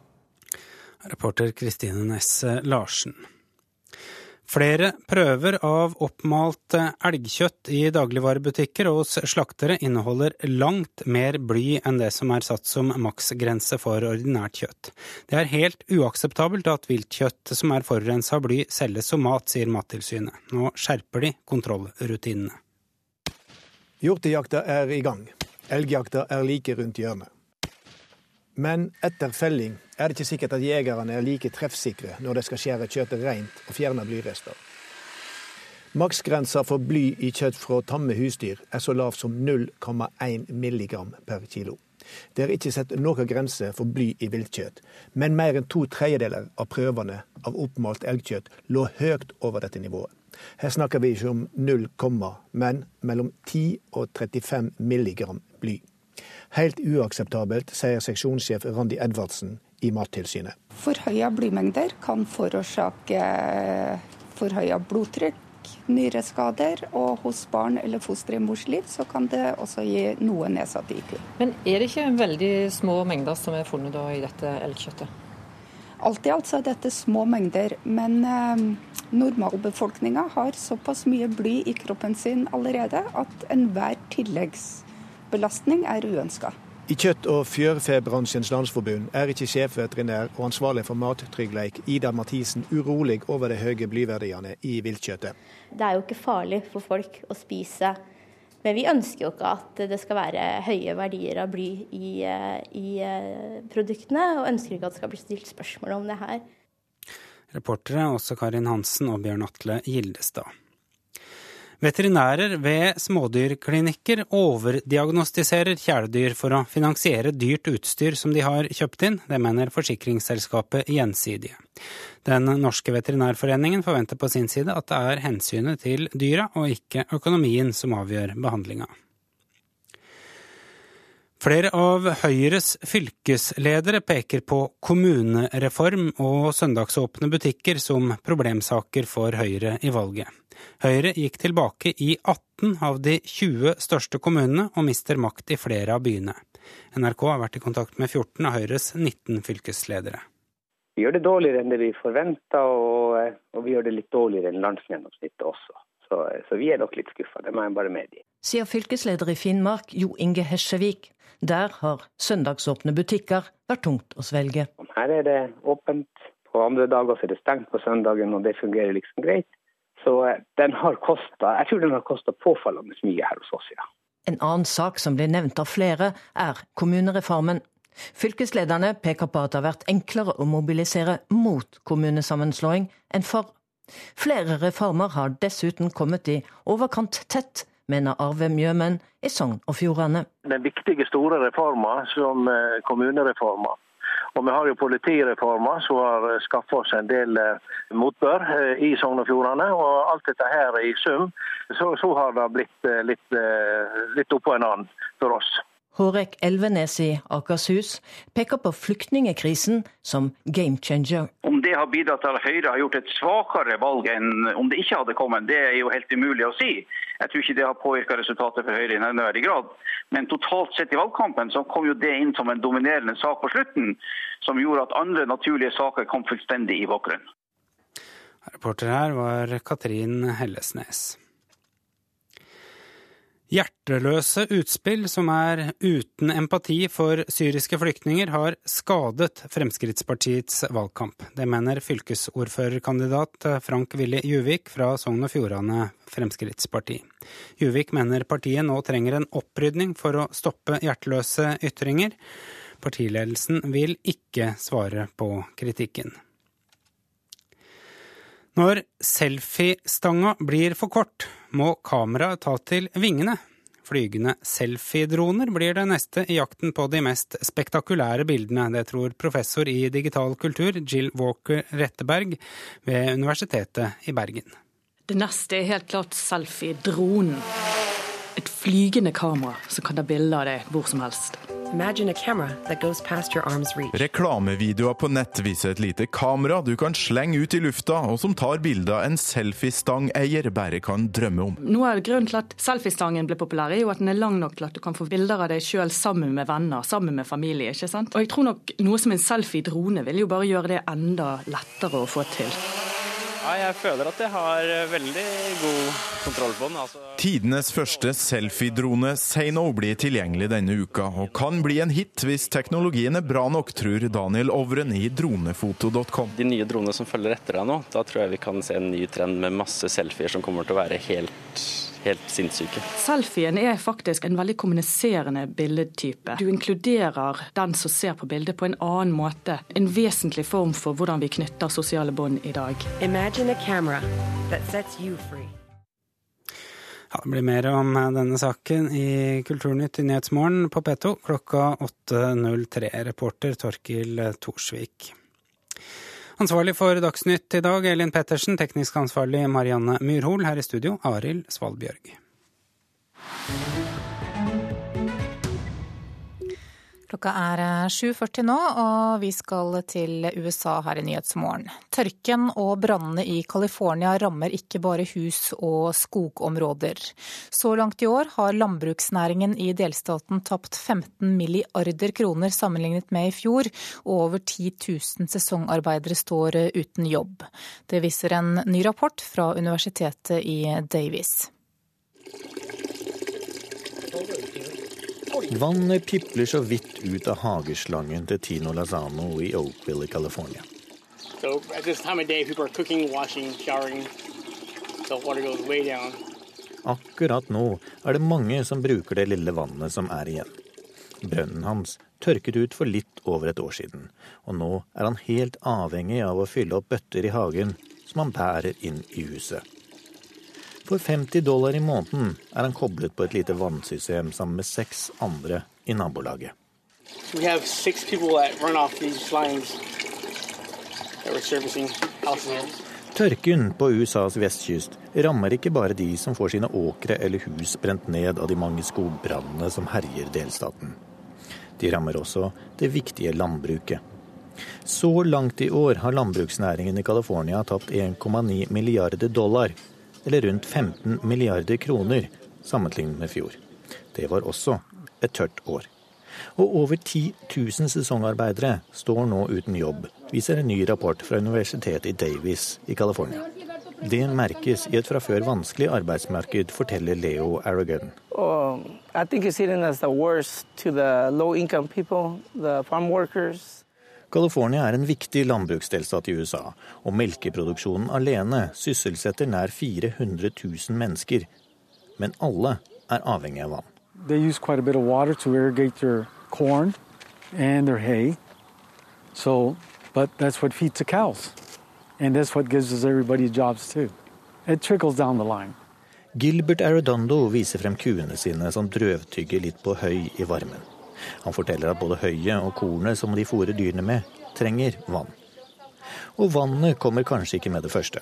Reporter Kristine Næss Larsen. Flere prøver av oppmalt elgkjøtt i dagligvarebutikker og hos slaktere inneholder langt mer bly enn det som er satt som maksgrense for ordinært kjøtt. Det er helt uakseptabelt at viltkjøtt som er forurensa av bly, selges som mat, sier Mattilsynet. Nå skjerper de kontrollrutinene. Hjortejakta er i gang. Elgjakta er like rundt hjørnet. Men etter felling er det ikke sikkert at jegerne er like treffsikre når de skal skjære kjøttet rent og fjerne blyrester. Maksgrensa for bly i kjøtt fra tamme husdyr er så lav som 0,1 milligram per kilo. Det er ikke sett noen grense for bly i viltkjøtt, men mer enn to tredjedeler av prøvene av oppmalt elgkjøtt lå høyt over dette nivået. Her snakker vi ikke om 0, men mellom 10 og 35 milligram bly. Helt uakseptabelt, sier seksjonssjef Randi Edvardsen i Mattilsynet. Forhøya blymengder kan forårsake forhøya blodtrykk, nyreskader, og hos barn eller foster i mors liv så kan det også gi noe nedsatt IQ. Men er det ikke veldig små mengder som er funnet i dette elgkjøttet? Alt i alt så er dette små mengder, men eh, normalbefolkninga har såpass mye bly i kroppen sin allerede at enhver tilleggsbelastning er uønska. I Kjøtt- og fjørfebransjens landsforbund er ikke sjefveterinær og ansvarlig for mattrygghet Ida Mathisen urolig over de høye blyverdiene i viltkjøttet. Det er jo ikke farlig for folk å spise men vi ønsker jo ikke at det skal være høye verdier av bly i, eh, i eh, produktene, og ønsker ikke at det skal bli stilt spørsmål om det her. Reportere også Karin Hansen og Bjørn Atle Gildestad. Veterinærer ved smådyrklinikker overdiagnostiserer kjæledyr for å finansiere dyrt utstyr som de har kjøpt inn. Det mener forsikringsselskapet Gjensidige. Den norske veterinærforeningen forventer på sin side at det er hensynet til dyra og ikke økonomien som avgjør behandlinga. Flere av Høyres fylkesledere peker på kommunereform og søndagsåpne butikker som problemsaker for Høyre i valget. Høyre gikk tilbake i 18 av de 20 største kommunene og mister makt i flere av byene. NRK har vært i kontakt med 14 av Høyres 19 fylkesledere. Vi gjør det dårligere enn det vi forventa, og, og, vi gjør det litt dårligere enn landsgjennomsnittet også. Så, så, vi er nok litt skuffa, det må jeg bare medgi. Sier fylkesleder i Finnmark Jo Inge Hesjevik. Der har søndagsåpne butikker vært tungt å svelge. Her er det åpent. På andre dager er det stengt på søndagen, og det fungerer liksom greit. Så eh, den har kostet, jeg tror den har kosta påfallende mye her hos oss, ja. En annen sak som blir nevnt av flere, er kommunereformen. Fylkeslederne peker på at det har vært enklere å mobilisere mot kommunesammenslåing enn for. Flere reformer har dessuten kommet i overkant tett mener Arve Mjømen i Sogn og Fjordane. Den viktige store reforma som eh, kommunereforma. Og vi har jo politireforma som har skaffa oss en del eh, motbør eh, i Sogn og Fjordane. Og alt dette her i sum, så, så har det blitt litt, litt oppå en annen for oss. Hårek Elvenes i Akershus peker på flyktningekrisen som game changer. Om det har bidratt til at Høyre har gjort et svakere valg enn om det ikke hadde kommet, det er jo helt umulig å si. Jeg tror ikke det har påvirka resultatet for Høyre i nevneverdig grad. Men totalt sett i valgkampen så kom jo det inn som en dominerende sak på slutten, som gjorde at andre naturlige saker kom fullstendig i bakgrunnen. Reporter her var Katrin Hellesnes. Hjerteløse utspill som er uten empati for syriske flyktninger, har skadet Fremskrittspartiets valgkamp. Det mener fylkesordførerkandidat Frank Willy Juvik fra Sogn og Fjordane Fremskrittsparti. Juvik mener partiet nå trenger en opprydning for å stoppe hjerteløse ytringer. Partiledelsen vil ikke svare på kritikken. Når selfiestanga blir for kort, må kameraet ta til vingene. Flygende selfiedroner blir det neste i jakten på de mest spektakulære bildene. Det tror professor i digital kultur Jill Walker Retteberg ved Universitetet i Bergen. Det neste er helt klart selfie-dronen. Et flygende kamera som kan ta bilde av deg hvor som helst. Reklamevideoer på nett viser et lite kamera du kan slenge ut i lufta, og som tar bilder en selfiestangeier bare kan drømme om. Noe av grunnen til at selfiestangen ble populær, er jo at den er lang nok til at du kan få bilder av deg sjøl sammen med venner, sammen med familie. ikke sant? Og jeg tror nok noe som en selfie-drone vil jo bare gjøre det enda lettere å få til. Ja, jeg føler at jeg har veldig god kontroll på den. Altså. Tidenes første selfie-drone Sano blir tilgjengelig denne uka, og kan bli en hit hvis teknologien er bra nok, tror Daniel Ovren i dronefoto.com. De nye dronene som følger etter deg nå, da tror jeg vi kan se en ny trend med masse selfier som kommer til å være helt helt sinnssyke. Selfien er faktisk en veldig kommuniserende bildetype. Du inkluderer den som ser på bildet på en annen måte. En vesentlig form for hvordan vi knytter sosiale bånd i dag. Imagine a camera that sets you free. Ja, det blir mer om denne saken i Kulturnytt i Nyhetsmorgen på P2 klokka 8.03. Reporter Torkil Thorsvik. Ansvarlig for Dagsnytt i dag, Elin Pettersen. Teknisk ansvarlig Marianne Myrhol. Her i studio, Arild Svalbjørg. Klokka er 7.40 nå, og vi skal til USA her i Nyhetsmorgen. Tørken og brannene i California rammer ikke bare hus og skogområder. Så langt i år har landbruksnæringen i delstaten tapt 15 milliarder kroner sammenlignet med i fjor, og over 10 000 sesongarbeidere står uten jobb. Det viser en ny rapport fra universitetet i Davis. Vannet pipler så vidt ut av hageslangen til Tino Lazano i Oakville i California. So day, cooking, washing, so Akkurat nå er det mange som bruker det lille vannet som er igjen. Brønnen hans tørket ut for litt over et år siden, og nå er han helt avhengig av å fylle opp bøtter i hagen som han bærer inn i huset. For 50 dollar i måneden er han koblet på et lite vannsystem sammen med seks andre i nabolaget. Tørken på USAs vestkyst rammer ikke bare de som får sine åkre eller hus brent ned av de mange skogbrannene som herjer delstaten. De rammer også det viktige landbruket. Så langt i år har landbruksnæringen i California tapt 1,9 milliarder dollar eller rundt 15 milliarder kroner sammenlignet med fjor. Det var også et tørt år. Og over 10 000 sesongarbeidere står nå uten jobb, viser en ny rapport fra universitetet i Davis i California. Det merkes i et fra før vanskelig arbeidsmarked, forteller Leo Aragon. Oh, I think it's hitting us the worst to the low income California er en viktig landbruksdelstat i USA, og melkeproduksjonen alene sysselsetter nær 400 000 mennesker. Men alle er avhengig av vann. So, but that's what feeds the cows. And that's what gives us everybody jobs too. It trickles down the line. Gilbert Arredondo viser frem kuene sine som drøvtygger litt på høy i varmen. Han forteller at både høyet og kornet som de fôrer dyrene med, trenger vann. Og vannet kommer kanskje ikke med det første.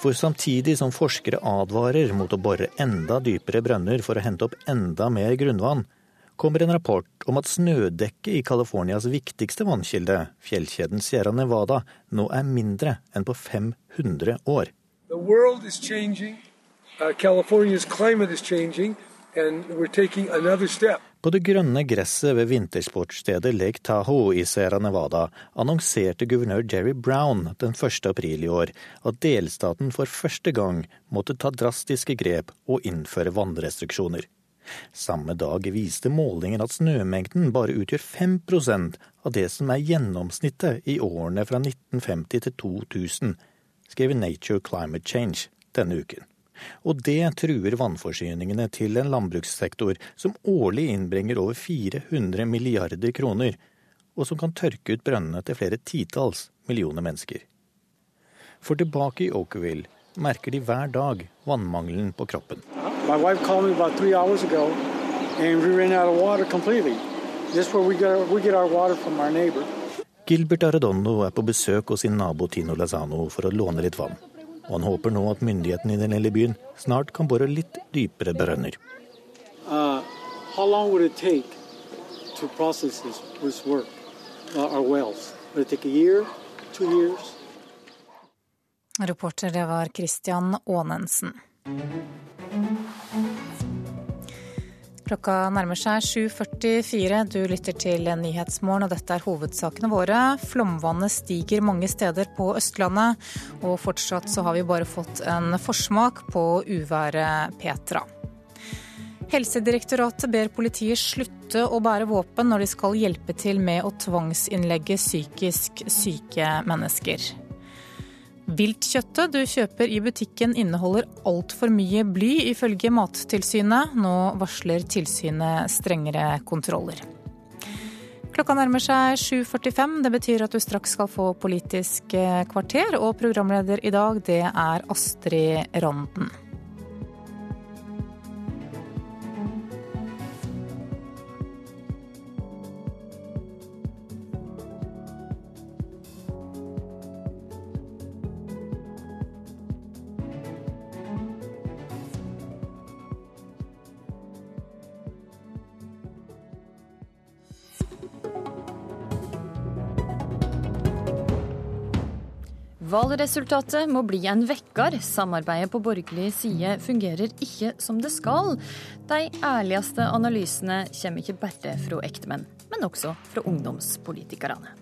For samtidig som forskere advarer mot å bore enda dypere brønner for å hente opp enda mer grunnvann, kommer en rapport om at snødekket i Californias viktigste vannkilde, fjellkjeden Sierra Nevada, nå er mindre enn på 500 år. På det grønne gresset ved vintersportsstedet Lake Tahoe i Sierra Nevada annonserte guvernør Jerry Brown den 1. april i år at delstaten for første gang måtte ta drastiske grep og innføre vannrestriksjoner. Samme dag viste målingen at snømengden bare utgjør 5% av det som er gjennomsnittet i årene fra 1950 til 2000, skrev Nature Climate Change denne uken. Og det truer vannforsyningene til en landbrukssektor som årlig innbringer over 400 milliarder kroner, og som kan tørke ut brønnene til flere titalls millioner mennesker. For tilbake i Oakville merker de hver dag vannmangelen på kroppen. Gilbert Arredondo er på besøk hos sin nabo Tino Lazano for å låne litt vann og han håper nå at myndighetene i den lille byen snart kan bore litt dypere brønner. Uh, Reporter det var Christian Aanensen. Klokka nærmer seg 7.44. Du lytter til Nyhetsmorgen, og dette er hovedsakene våre. Flomvannet stiger mange steder på Østlandet, og fortsatt så har vi bare fått en forsmak på uværet Petra. Helsedirektoratet ber politiet slutte å bære våpen når de skal hjelpe til med å tvangsinnlegge psykisk syke mennesker. Viltkjøttet du kjøper i butikken inneholder altfor mye bly, ifølge Mattilsynet. Nå varsler tilsynet strengere kontroller. Klokka nærmer seg 7.45. Det betyr at du straks skal få Politisk kvarter, og programleder i dag, det er Astrid Randen. Valgresultatet må bli en vekker. Samarbeidet på borgerlig side fungerer ikke som det skal. De ærligste analysene kommer ikke bare fra ektemenn, men også fra ungdomspolitikerne.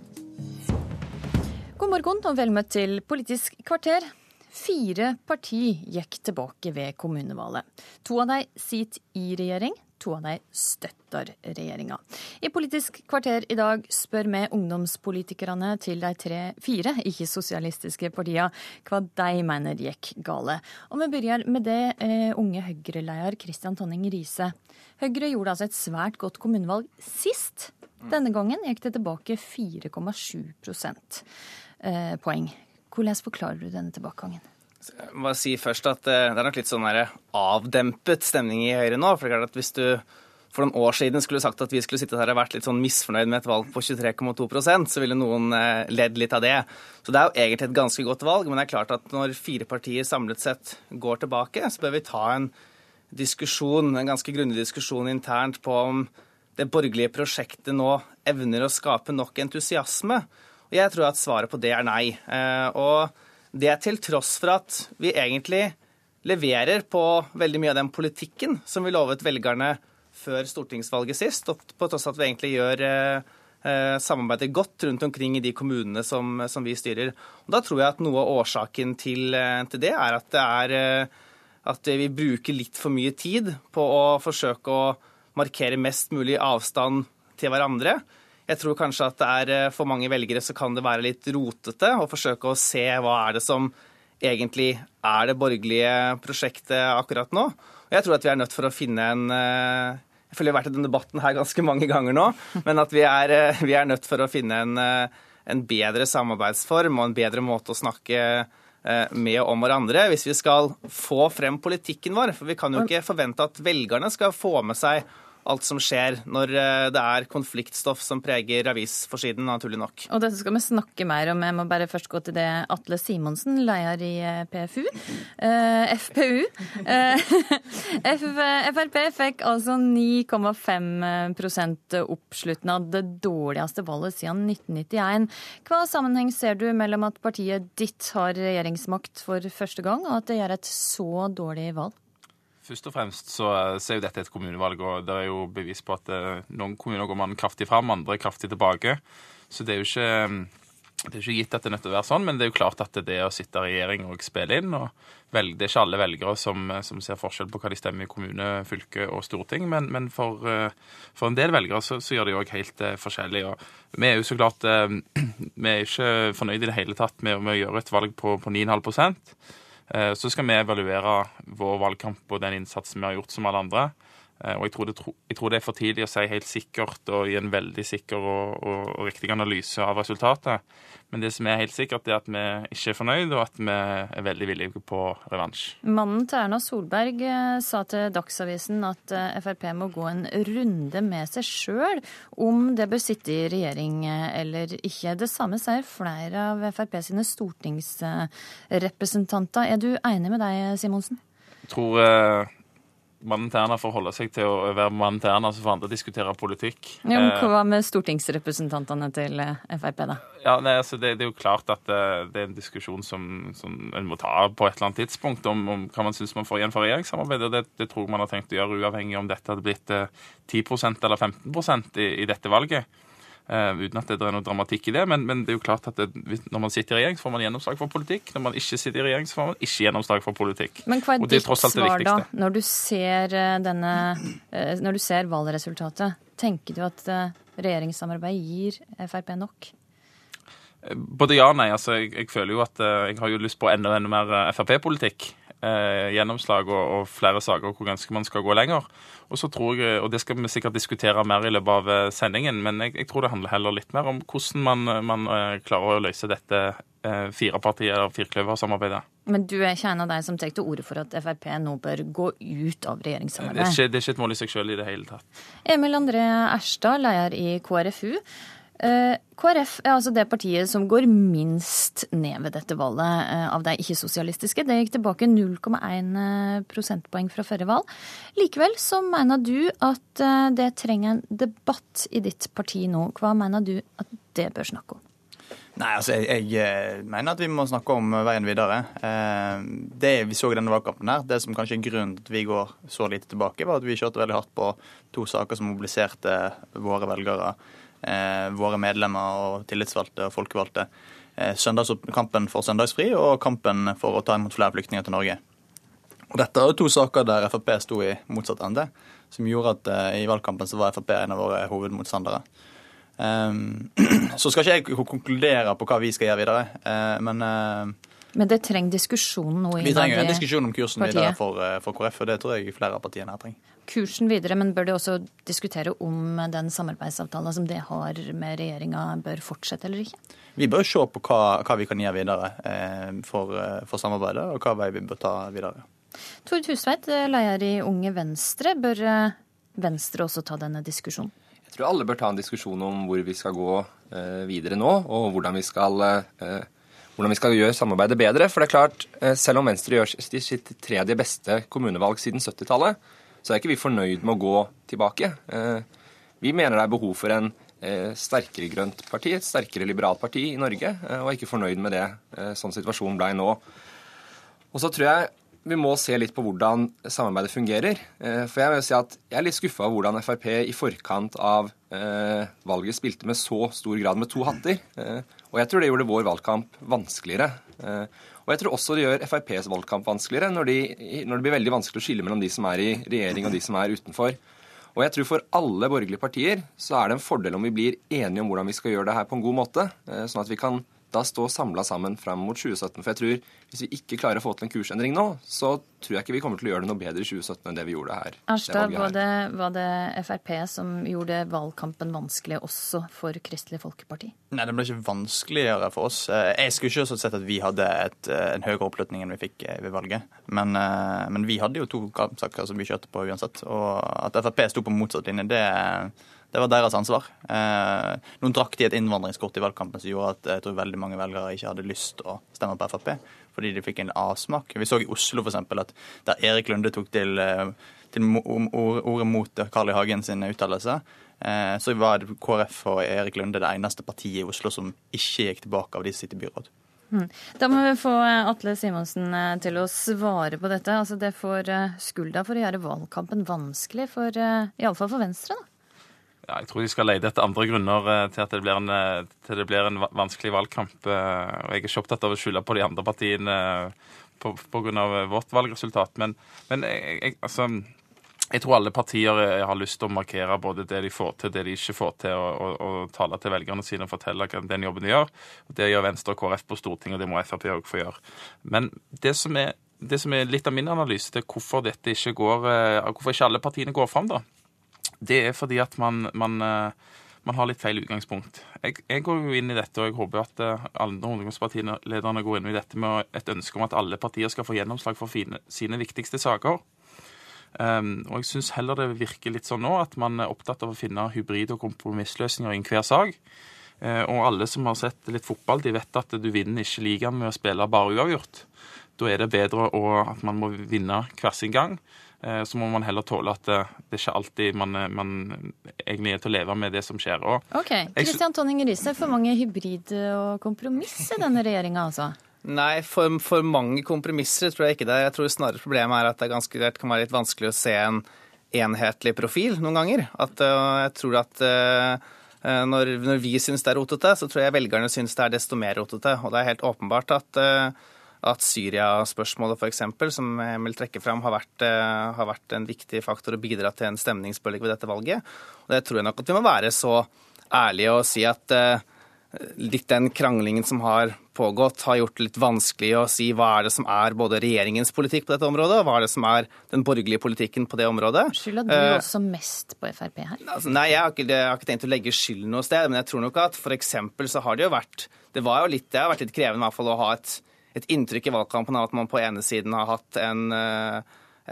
God morgen og vel møtt til Politisk kvarter. Fire parti gikk tilbake ved kommunevalget. To av dem sitter i regjering, to av dem støtter regjeringa. I Politisk kvarter i dag spør vi ungdomspolitikerne til de tre, fire ikke-sosialistiske partiene hva de mener gikk gale. Og vi begynner med det eh, unge Høyre-leder Kristian Tonning Riise. Høyre gjorde altså et svært godt kommunevalg sist. Denne gangen gikk det tilbake 4,7 eh, poeng. Hvordan forklarer du denne tilbakegangen? Må si først at eh, Det er nok litt sånn avdempet stemning i Høyre nå. for det er klart at Hvis du for noen år siden skulle sagt at vi skulle sitte her og vært litt sånn misfornøyd med et valg på 23,2% så ville noen eh, ledd litt av det. Så det er jo egentlig et ganske godt valg. Men det er klart at når fire partier samlet sett går tilbake, så bør vi ta en diskusjon, en ganske grundig diskusjon internt på om det borgerlige prosjektet nå evner å skape nok entusiasme. Og jeg tror at svaret på det er nei. Eh, og det er til tross for at vi egentlig leverer på veldig mye av den politikken som vi lovet velgerne før stortingsvalget sist, og på tross av at vi egentlig gjør eh, eh, samarbeidet godt rundt omkring i de kommunene som, som, vi styrer. Og da tror jeg at noe av årsaken til, eh, til det er at, det er at vi bruker litt for mye tid på å forsøke å markere mest mulig avstand til hverandre. Jeg tror kanskje at det er eh, for mange velgere så kan det være litt rotete å forsøke å se hva er det som egentlig er det borgerlige prosjektet akkurat nå. Og jeg tror at vi er nødt for å finne en eh, Jeg føler vi har vært i denne debatten her ganske mange ganger nå, men at vi er, eh, vi er nødt for å finne en, en, bedre samarbeidsform og en bedre måte å snakke med om hverandre hvis vi skal få frem politikken vår. For vi kan jo ikke forvente at velgerne skal få med seg alt som skjer når eh, det er konfliktstoff som preger avisforsiden, naturlig nok. Og dette skal vi snakke mer om. Jeg må bare først gå til det Atle Simonsen, leder i eh, PFU. Eh, FPU. Eh, [laughs] Frp fikk altså 9,5 oppslutning av det dårligste valget siden 1991. Hva sammenheng ser du mellom at partiet ditt har regjeringsmakt for første gang, og at det gjør et så dårlig valg? Først og fremst så, så, er jo dette et kommunevalg, og det er jo bevis på at eh, noen kommuner går man kraftig fram, andre kraftig tilbake. Så det er jo ikke, det er ikke gitt at det er nødt til å være sånn, men det er jo klart at det å sitte i regjering og spille inn og velge, Det er ikke alle velgere som, som, ser forskjell på hva de stemmer i kommune, fylke og storting, men, men for, eh, for, en del velgere så, så gjør de òg helt forskjellig. Og vi er jo så klart [clears throat] Vi er ikke fornøyd i det hele tatt med, med å gjøre et valg på, på 9,5 Eh, så skal vi evaluere vår valgkamp og den innsatsen vi har gjort som alle andre. Eh, og jeg tror, det, jeg tror, det, er for tidlig å si helt sikkert og gi en veldig sikker og, og, og, riktig analyse av resultatet. Men det som er helt sikkert, er at vi ikke er fornøyd, og at vi er veldig villige på revansj. Mannen til Erna Solberg eh, sa til Dagsavisen at Frp må gå en runde med seg sjøl om det bør sitte i regjering eller ikke. Det samme sier flere av Frp sine stortingsrepresentanter. Er du enig med deg, Simonsen? Jeg tror mannen til Erna får holde seg til å være mannen til Erna, så får andre diskutere politikk. Jo, men Hva med stortingsrepresentantene til eh, Frp, da? Ja, nei, altså det, det, er jo klart at det, eh, er en diskusjon som, som, en må ta på et eller annet tidspunkt, om, om hva man syns man får igjen for regjeringssamarbeidet. Det, det tror man har tenkt å gjøre, uavhengig om dette hadde blitt 10 eh, eller 15 i, i dette valget. Uh, uten at det er noe dramatikk i det. Men, men det er jo klart at det, når man sitter i regjering, så får man gjennomslag for politikk. Når man ikke sitter i regjering, så får man ikke gjennomslag for politikk. Men hva er, er ditt svar da, når du ser eh, denne uh, Når du ser valgresultatet? Tenker du at regjeringssamarbeid gir Frp nok? Både ja og nei. Altså, jeg, jeg, føler jo at jeg har jo lyst på enda, enda mer Frp-politikk. Gjennomslag og, og flere saker hvor ganske man skal gå lenger. Og så tror jeg, og det skal vi sikkert diskutere mer i løpet av eh, sendingen, men jeg, jeg tror det handler heller litt mer om hvordan man, man eh, klarer å løse dette eh, firepartiet- og firkløversamarbeidet. Men du er ikke en av de som tar til orde for at Frp nå bør gå ut av regjeringssamarbeidet? Det er ikke, det er ikke et mål i seg selv i det hele tatt. Emil André Erstad, leder i KrFU. Eh, KrF er altså det partiet som går minst ned ved dette valget eh, av de ikke-sosialistiske. Det gikk tilbake 0,1 eh, prosentpoeng fra forrige valg. Likevel så mener du at det trenger en debatt i ditt parti nå. Hva mener du at det bør snakke om? Nei, altså jeg, jeg, mener at vi må snakke om veien videre. Det vi så i denne valgkampen, her, det som kanskje er grunnen til at vi går så lite tilbake, var at vi kjørte veldig hardt på to saker som mobiliserte våre velgere, våre medlemmer og tillitsvalgte og folkevalgte. Kampen for søndagsfri og kampen for å ta imot flere flyktninger til Norge. Og Dette er jo to saker der Frp sto i motsatt ende, som gjorde at i valgkampen så var Frp en av våre hovedmotstandere. Um, [clears throat] så skal ikke jeg konkludere på hva vi skal gjøre videre, men Men det trenger diskusjon nå i Vi trenger en diskusjon om kursen partiet. videre for, for, KrF, og det tror jeg flere av partiene her trenger. Kursen videre, men bør de også diskutere om den samarbeidsavtalen som det har med regjeringa, bør fortsette eller ikke? Vi bør se på hva, hva vi kan gjøre videre for, for, samarbeidet, og hva vei vi bør ta videre. Tord Husveit, leder i Unge Venstre. Bør Venstre også ta denne diskusjonen? Jeg tror alle bør ta en diskusjon om hvor vi skal gå eh, videre nå, og hvordan vi skal, eh, hvordan vi skal gjøre samarbeidet bedre. For det er klart, eh, selv om Venstre gjør sitt tredje beste kommunevalg siden 70-tallet, så er ikke vi fornøyd med å gå tilbake. Vi mener det er behov for en sterkere grønt parti, et sterkere liberalt parti i Norge, og er ikke fornøyd med det sånn situasjonen ble nå. Og så tror jeg vi må se litt på hvordan samarbeidet fungerer. Eh, for jeg vil si at jeg er litt skuffa over hvordan Frp i forkant av eh, valget spilte med så stor grad med to hatter. Eh, og jeg tror det gjorde vår valgkamp vanskeligere. Og jeg tror også det gjør FrPs valgkamp vanskeligere, når, de, når det blir veldig vanskelig å skille mellom de som er i regjering og de som er utenfor. Og jeg tror for alle borgerlige partier så er det en fordel om vi blir enige om hvordan vi skal gjøre det her på en god måte, sånn at vi kan da stå samla sammen fram mot 2017. For jeg tror hvis vi ikke klarer å få til en kursendring nå, så tror jeg ikke vi kommer til å gjøre det noe bedre i 2017 enn det vi gjorde her. Arstad, var det, var det Frp som gjorde valgkampen vanskelig også for Kristelig Folkeparti? Nei, det ble ikke vanskeligere for oss. Eh, jeg skulle ikke sett at vi hadde et, eh, en høyere oppslutning enn vi fikk eh, ved valget. Men, men vi hadde jo to kampsaker som vi kjørte på uansett. Og at Frp sto på motsatt linje, det det var deres ansvar. Eh, noen drakk de et innvandringskort i valgkampen som gjorde at jeg tror veldig mange velgere ikke hadde lyst å stemme på Frp, fordi de fikk en avsmak. Vi så i Oslo f.eks. at der Erik Lunde tok til, eh, til ordet mot Carl I. Hagen sin uttalelse, eh, så var KrF og Erik Lunde det eneste partiet i Oslo som ikke gikk tilbake av de som sitter i byråd. Hmm. Da må vi få Atle Simonsen til å svare på dette. Altså Det får skulda for å gjøre valgkampen vanskelig, for, iallfall for Venstre. da. Ja, jeg tror de skal lete etter andre grunner eh, til at det blir en, eh, det blir en vanskelig valgkamp. Eh, og Jeg er ikke opptatt av å skylde på de andre partiene pga. vårt valgresultat. Men, men jeg, jeg, altså, jeg, tror alle partier har lyst til å markere både det de får til, det de ikke får til, og, og, og tale til velgerne sine og fortelle den jobben de gjør. Det gjør Venstre og KrF på Stortinget, og det må Frp òg få gjøre. Men det som, er, det som er litt av min analyse til hvorfor dette ikke går, hvorfor ikke alle partiene går fram, da, det er fordi at man, man, eh, man har litt feil utgangspunkt. Jeg, jeg, går jo inn i dette, og jeg håper at eh, alle ungdomspartilederne går inn i dette med et ønske om at alle partier skal få gjennomslag for fine, sine viktigste saker. Um, og jeg syns heller det virker litt sånn nå at man er opptatt av å finne hybrid- og kompromissløsninger i enhver sak. Uh, og alle som har sett litt fotball, de vet at du vinner ikke ligaen med å spille bare uavgjort. Da er det bedre å, at man må vinne hver sin gang. Eh, så må man heller tåle at det, det er ikke alltid man, eh, man, egentlig er til å leve med det som skjer. Og ok, Kristian Tonning Riise, for mange hybrid og kompromiss i denne regjeringa, altså? Nei, for, for, mange kompromisser tror jeg ikke det. Jeg tror snarere problemet er at det, ganske, det kan være litt vanskelig å se en enhetlig profil noen ganger. At uh, jeg tror at uh, når, når, vi syns det er rotete, så tror jeg velgerne syns det er desto mer rotete. Og det er helt åpenbart at uh, at Syria-spørsmålet f.eks., som jeg vil trekke fram, har vært, eh, har vært, en viktig faktor og bidratt til en stemningsbølge ved dette valget. Og Det tror jeg nok at vi må være så ærlige og si at uh, litt den kranglingen som har pågått, har gjort det litt vanskelig å si hva er det som er både regjeringens politikk på dette området, og hva er det som er den borgerlige politikken på det området. Skylda du uh, også mest på Frp her? Altså, nei, jeg har, ikke, jeg har, ikke, tenkt å legge skylden noe sted, men jeg tror nok at f.eks. så har det jo vært Det var jo litt, det har vært litt krevende i hvert fall å ha et et inntrykk i valgkampen av at man på ene siden har hatt en, eh,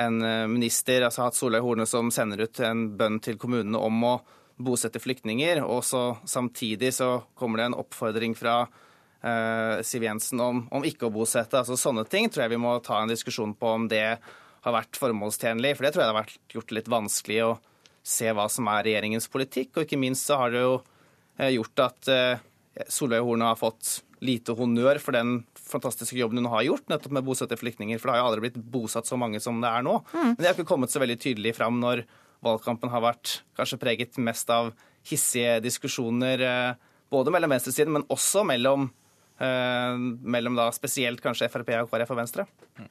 en eh, minister, altså hatt Solveig Horne, som sender ut en bønn til kommunene om å bosette flyktninger, og så samtidig så kommer det en oppfordring fra eh, Siv Jensen om, om, ikke å bosette. Altså Sånne ting tror jeg vi må ta en diskusjon på om det har vært formålstjenlig. For det tror jeg det har vært gjort litt vanskelig å se hva som er regjeringens politikk. Og ikke minst så har det jo gjort at eh, Solveig Horne har fått lite honnør for den fantastiske jobben hun har gjort nettopp med å bosette flyktninger. For det har jo aldri blitt bosatt så mange som det er nå. Men det har ikke kommet så veldig tydelig fram når valgkampen har vært kanskje preget mest av hissige diskusjoner eh, både mellom venstresiden, men også mellom, eh, mellom da spesielt kanskje Frp og KrF og Venstre. man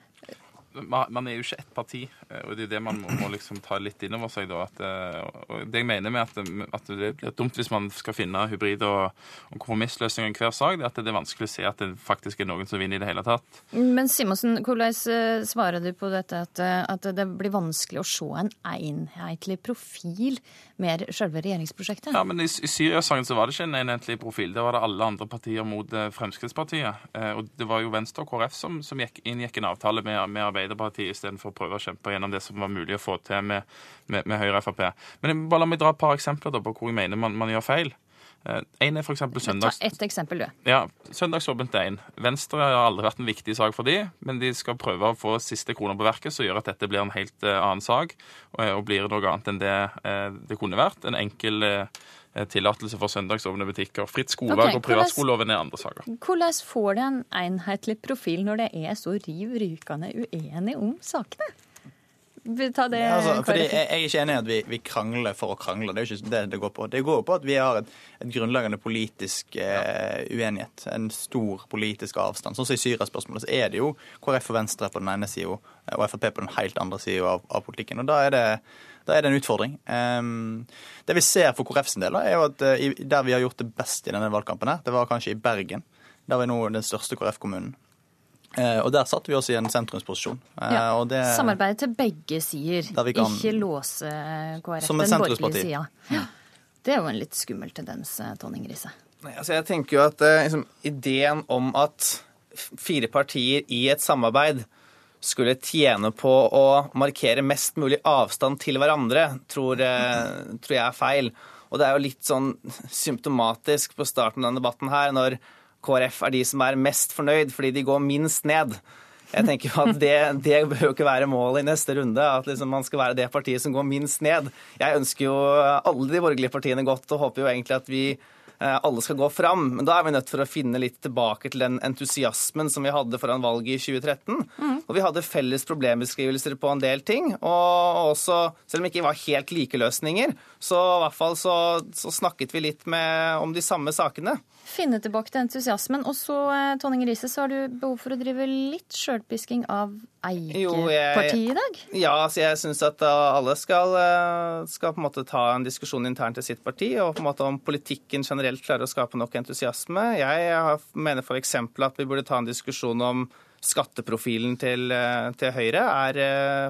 man er jo ikke ett parti, eh, og det er det man må, må liksom ta litt inn over seg. da, at, eh, Det jeg mener med at, at det blir dumt hvis man skal finne hybrid- og, og kompromissløsninger i hver sak, det er at det er vanskelig å se at det faktisk er noen som vinner i det hele tatt. Men Simonsen, hvordan eh, svarer du på dette at, at det blir vanskelig å se en enhetlig profil med selve regjeringsprosjektet? Ja, men I, i Syria-saken så var det ikke en enhetlig profil. Det var det alle andre partier mot Fremskrittspartiet. Og det var jo Venstre og KrF som, som gikk, inngikk en avtale med, med Arbeiderpartiet istedenfor å prøve å kjempe gjennom det som var mulig å få til med, med, med Høyre og Frp. Men bare la meg dra et par eksempler da, på hvor jeg mener man, man gjør feil. En er for søndags... Ta ett eksempel, du. Ja, Søndagsåpent er én. Venstre har aldri vært en viktig sak for de, men de skal prøve å få siste kroner på verket, som gjør at dette blir en helt eh, annen sak, og, blir noe annet enn det eh, det kunne vært. En enkel eh, tillatelse for søndagsåpne butikker. Fritt skolevalg okay, og privatskoleloven er andre saker. Hvordan får det en enhetlig profil når det er så riv rykende uenig om sakene? Ta det, ja, Altså, fordi jeg, jeg er ikke enig i at vi, vi krangler for å krangle. Det er jo ikke det det går på. Det går på at vi har et, et grunnleggende politisk eh, uenighet. En stor politisk avstand. Sånn som i Syria-spørsmålet så er det jo KrF og Venstre på den ene sida og Frp på den helt andre sida av, av politikken. Og da er det da er det en utfordring. Ehm, det vi ser for KrF sin del, er jo at eh, der vi har gjort det best i denne valgkampen, her, det var kanskje i Bergen. Der var nå den største KrF-kommunen. Eh, og der satte vi oss i en sentrumsposisjon. Eh, Ja. og det, Samarbeid til begge sider, Der vi kan- ikke låse KrF Som den borgerlige sida. Ja. Det er jo en litt skummel tendens, Tonning Riise. Altså jeg tenker jo at liksom, Ideen om at fire partier i et samarbeid skulle tjene på å markere mest mulig avstand til hverandre, tror, eh, tror jeg er feil. Og det er jo litt sånn symptomatisk på starten av denne debatten her, når KrF er de som er mest fornøyd fordi de går minst ned. Jeg tenker at det, det bør jo ikke være målet i neste runde, at liksom man skal være det partiet som går minst ned. Jeg ønsker jo alle de borgerlige partiene godt og håper jo egentlig at vi alle skal gå fram. Men da er vi nødt for å finne litt tilbake til den entusiasmen som vi hadde foran valget i 2013. Og vi hadde felles problembeskrivelser på en del ting. Og også, selv om det ikke var helt like løsninger, så i hvert fall så, så snakket vi litt med, om de samme sakene. Finne tilbake til entusiasmen. Og så, eh, Tonning Riise, så har du behov for å drive litt sjølpisking av Eike-partiet i dag? Ja, altså jeg syns at uh, alle skal, uh, skal på en måte ta en diskusjon internt i sitt parti, og på en måte om politikken generelt klarer å skape nok entusiasme. Jeg mener f.eks. at vi burde ta en diskusjon om skatteprofilen til, til Høyre er,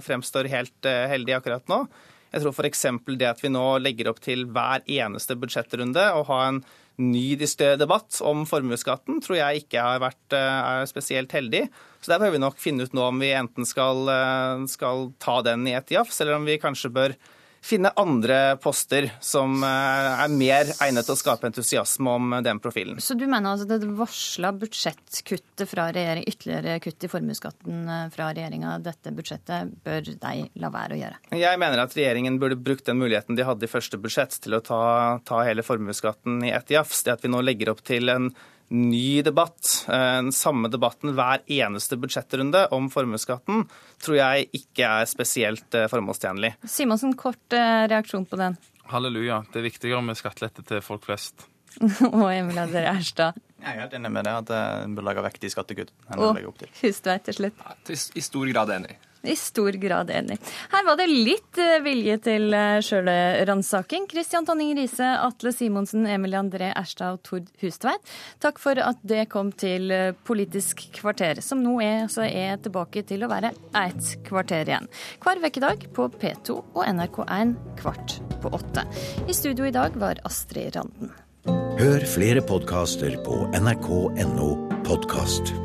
fremstår helt heldig akkurat nå. Jeg tror f.eks. det at vi nå legger opp til hver eneste budsjettrunde å ha en ny debatt om formuesskatten, tror jeg ikke har vært eh, er spesielt heldig. Så der bør vi nok finne ut nå om vi enten skal, eh, skal ta den i et jafs, eller om vi kanskje bør finne andre poster som eh, er mer egnet til å skape entusiasme om den profilen. Så du mener altså det varsla budsjettkuttet fra regjering, ytterligere kutt i formuesskatten eh, fra regjeringa, dette budsjettet, bør de la være å gjøre? Jeg mener at regjeringen burde brukt den muligheten de hadde i første budsjett til å ta, ta hele formuesskatten i ett jafs. Det at vi nå legger opp til en ny debatt, eh, den samme debatten hver eneste budsjettrunde om formuesskatten, tror jeg ikke er spesielt eh, formålstjenlig. Simonsen, kort eh, reaksjon på den. Halleluja. Det er viktigere med skattelette til folk flest. [laughs] Og Emil Adler Erstad. Jeg er helt enig med det, at en bør legge vekk de skattekuttene Og Hustveit til slutt. Ja, til. I stor grad enig. I stor grad enig. Her var det litt eh, vilje til eh, sjølransaking. Kristian Tonning Riise, Atle Simonsen, Emilie André Erstad og Tord Hustveit. Takk for at det kom til eh, Politisk kvarter, som nå er, altså er tilbake til å være ett kvarter igjen. Hver ukedag på P2 og NRK1 kvart på åtte. I studio i dag var Astrid Randen. Hør flere podkaster på nrk.no podkast.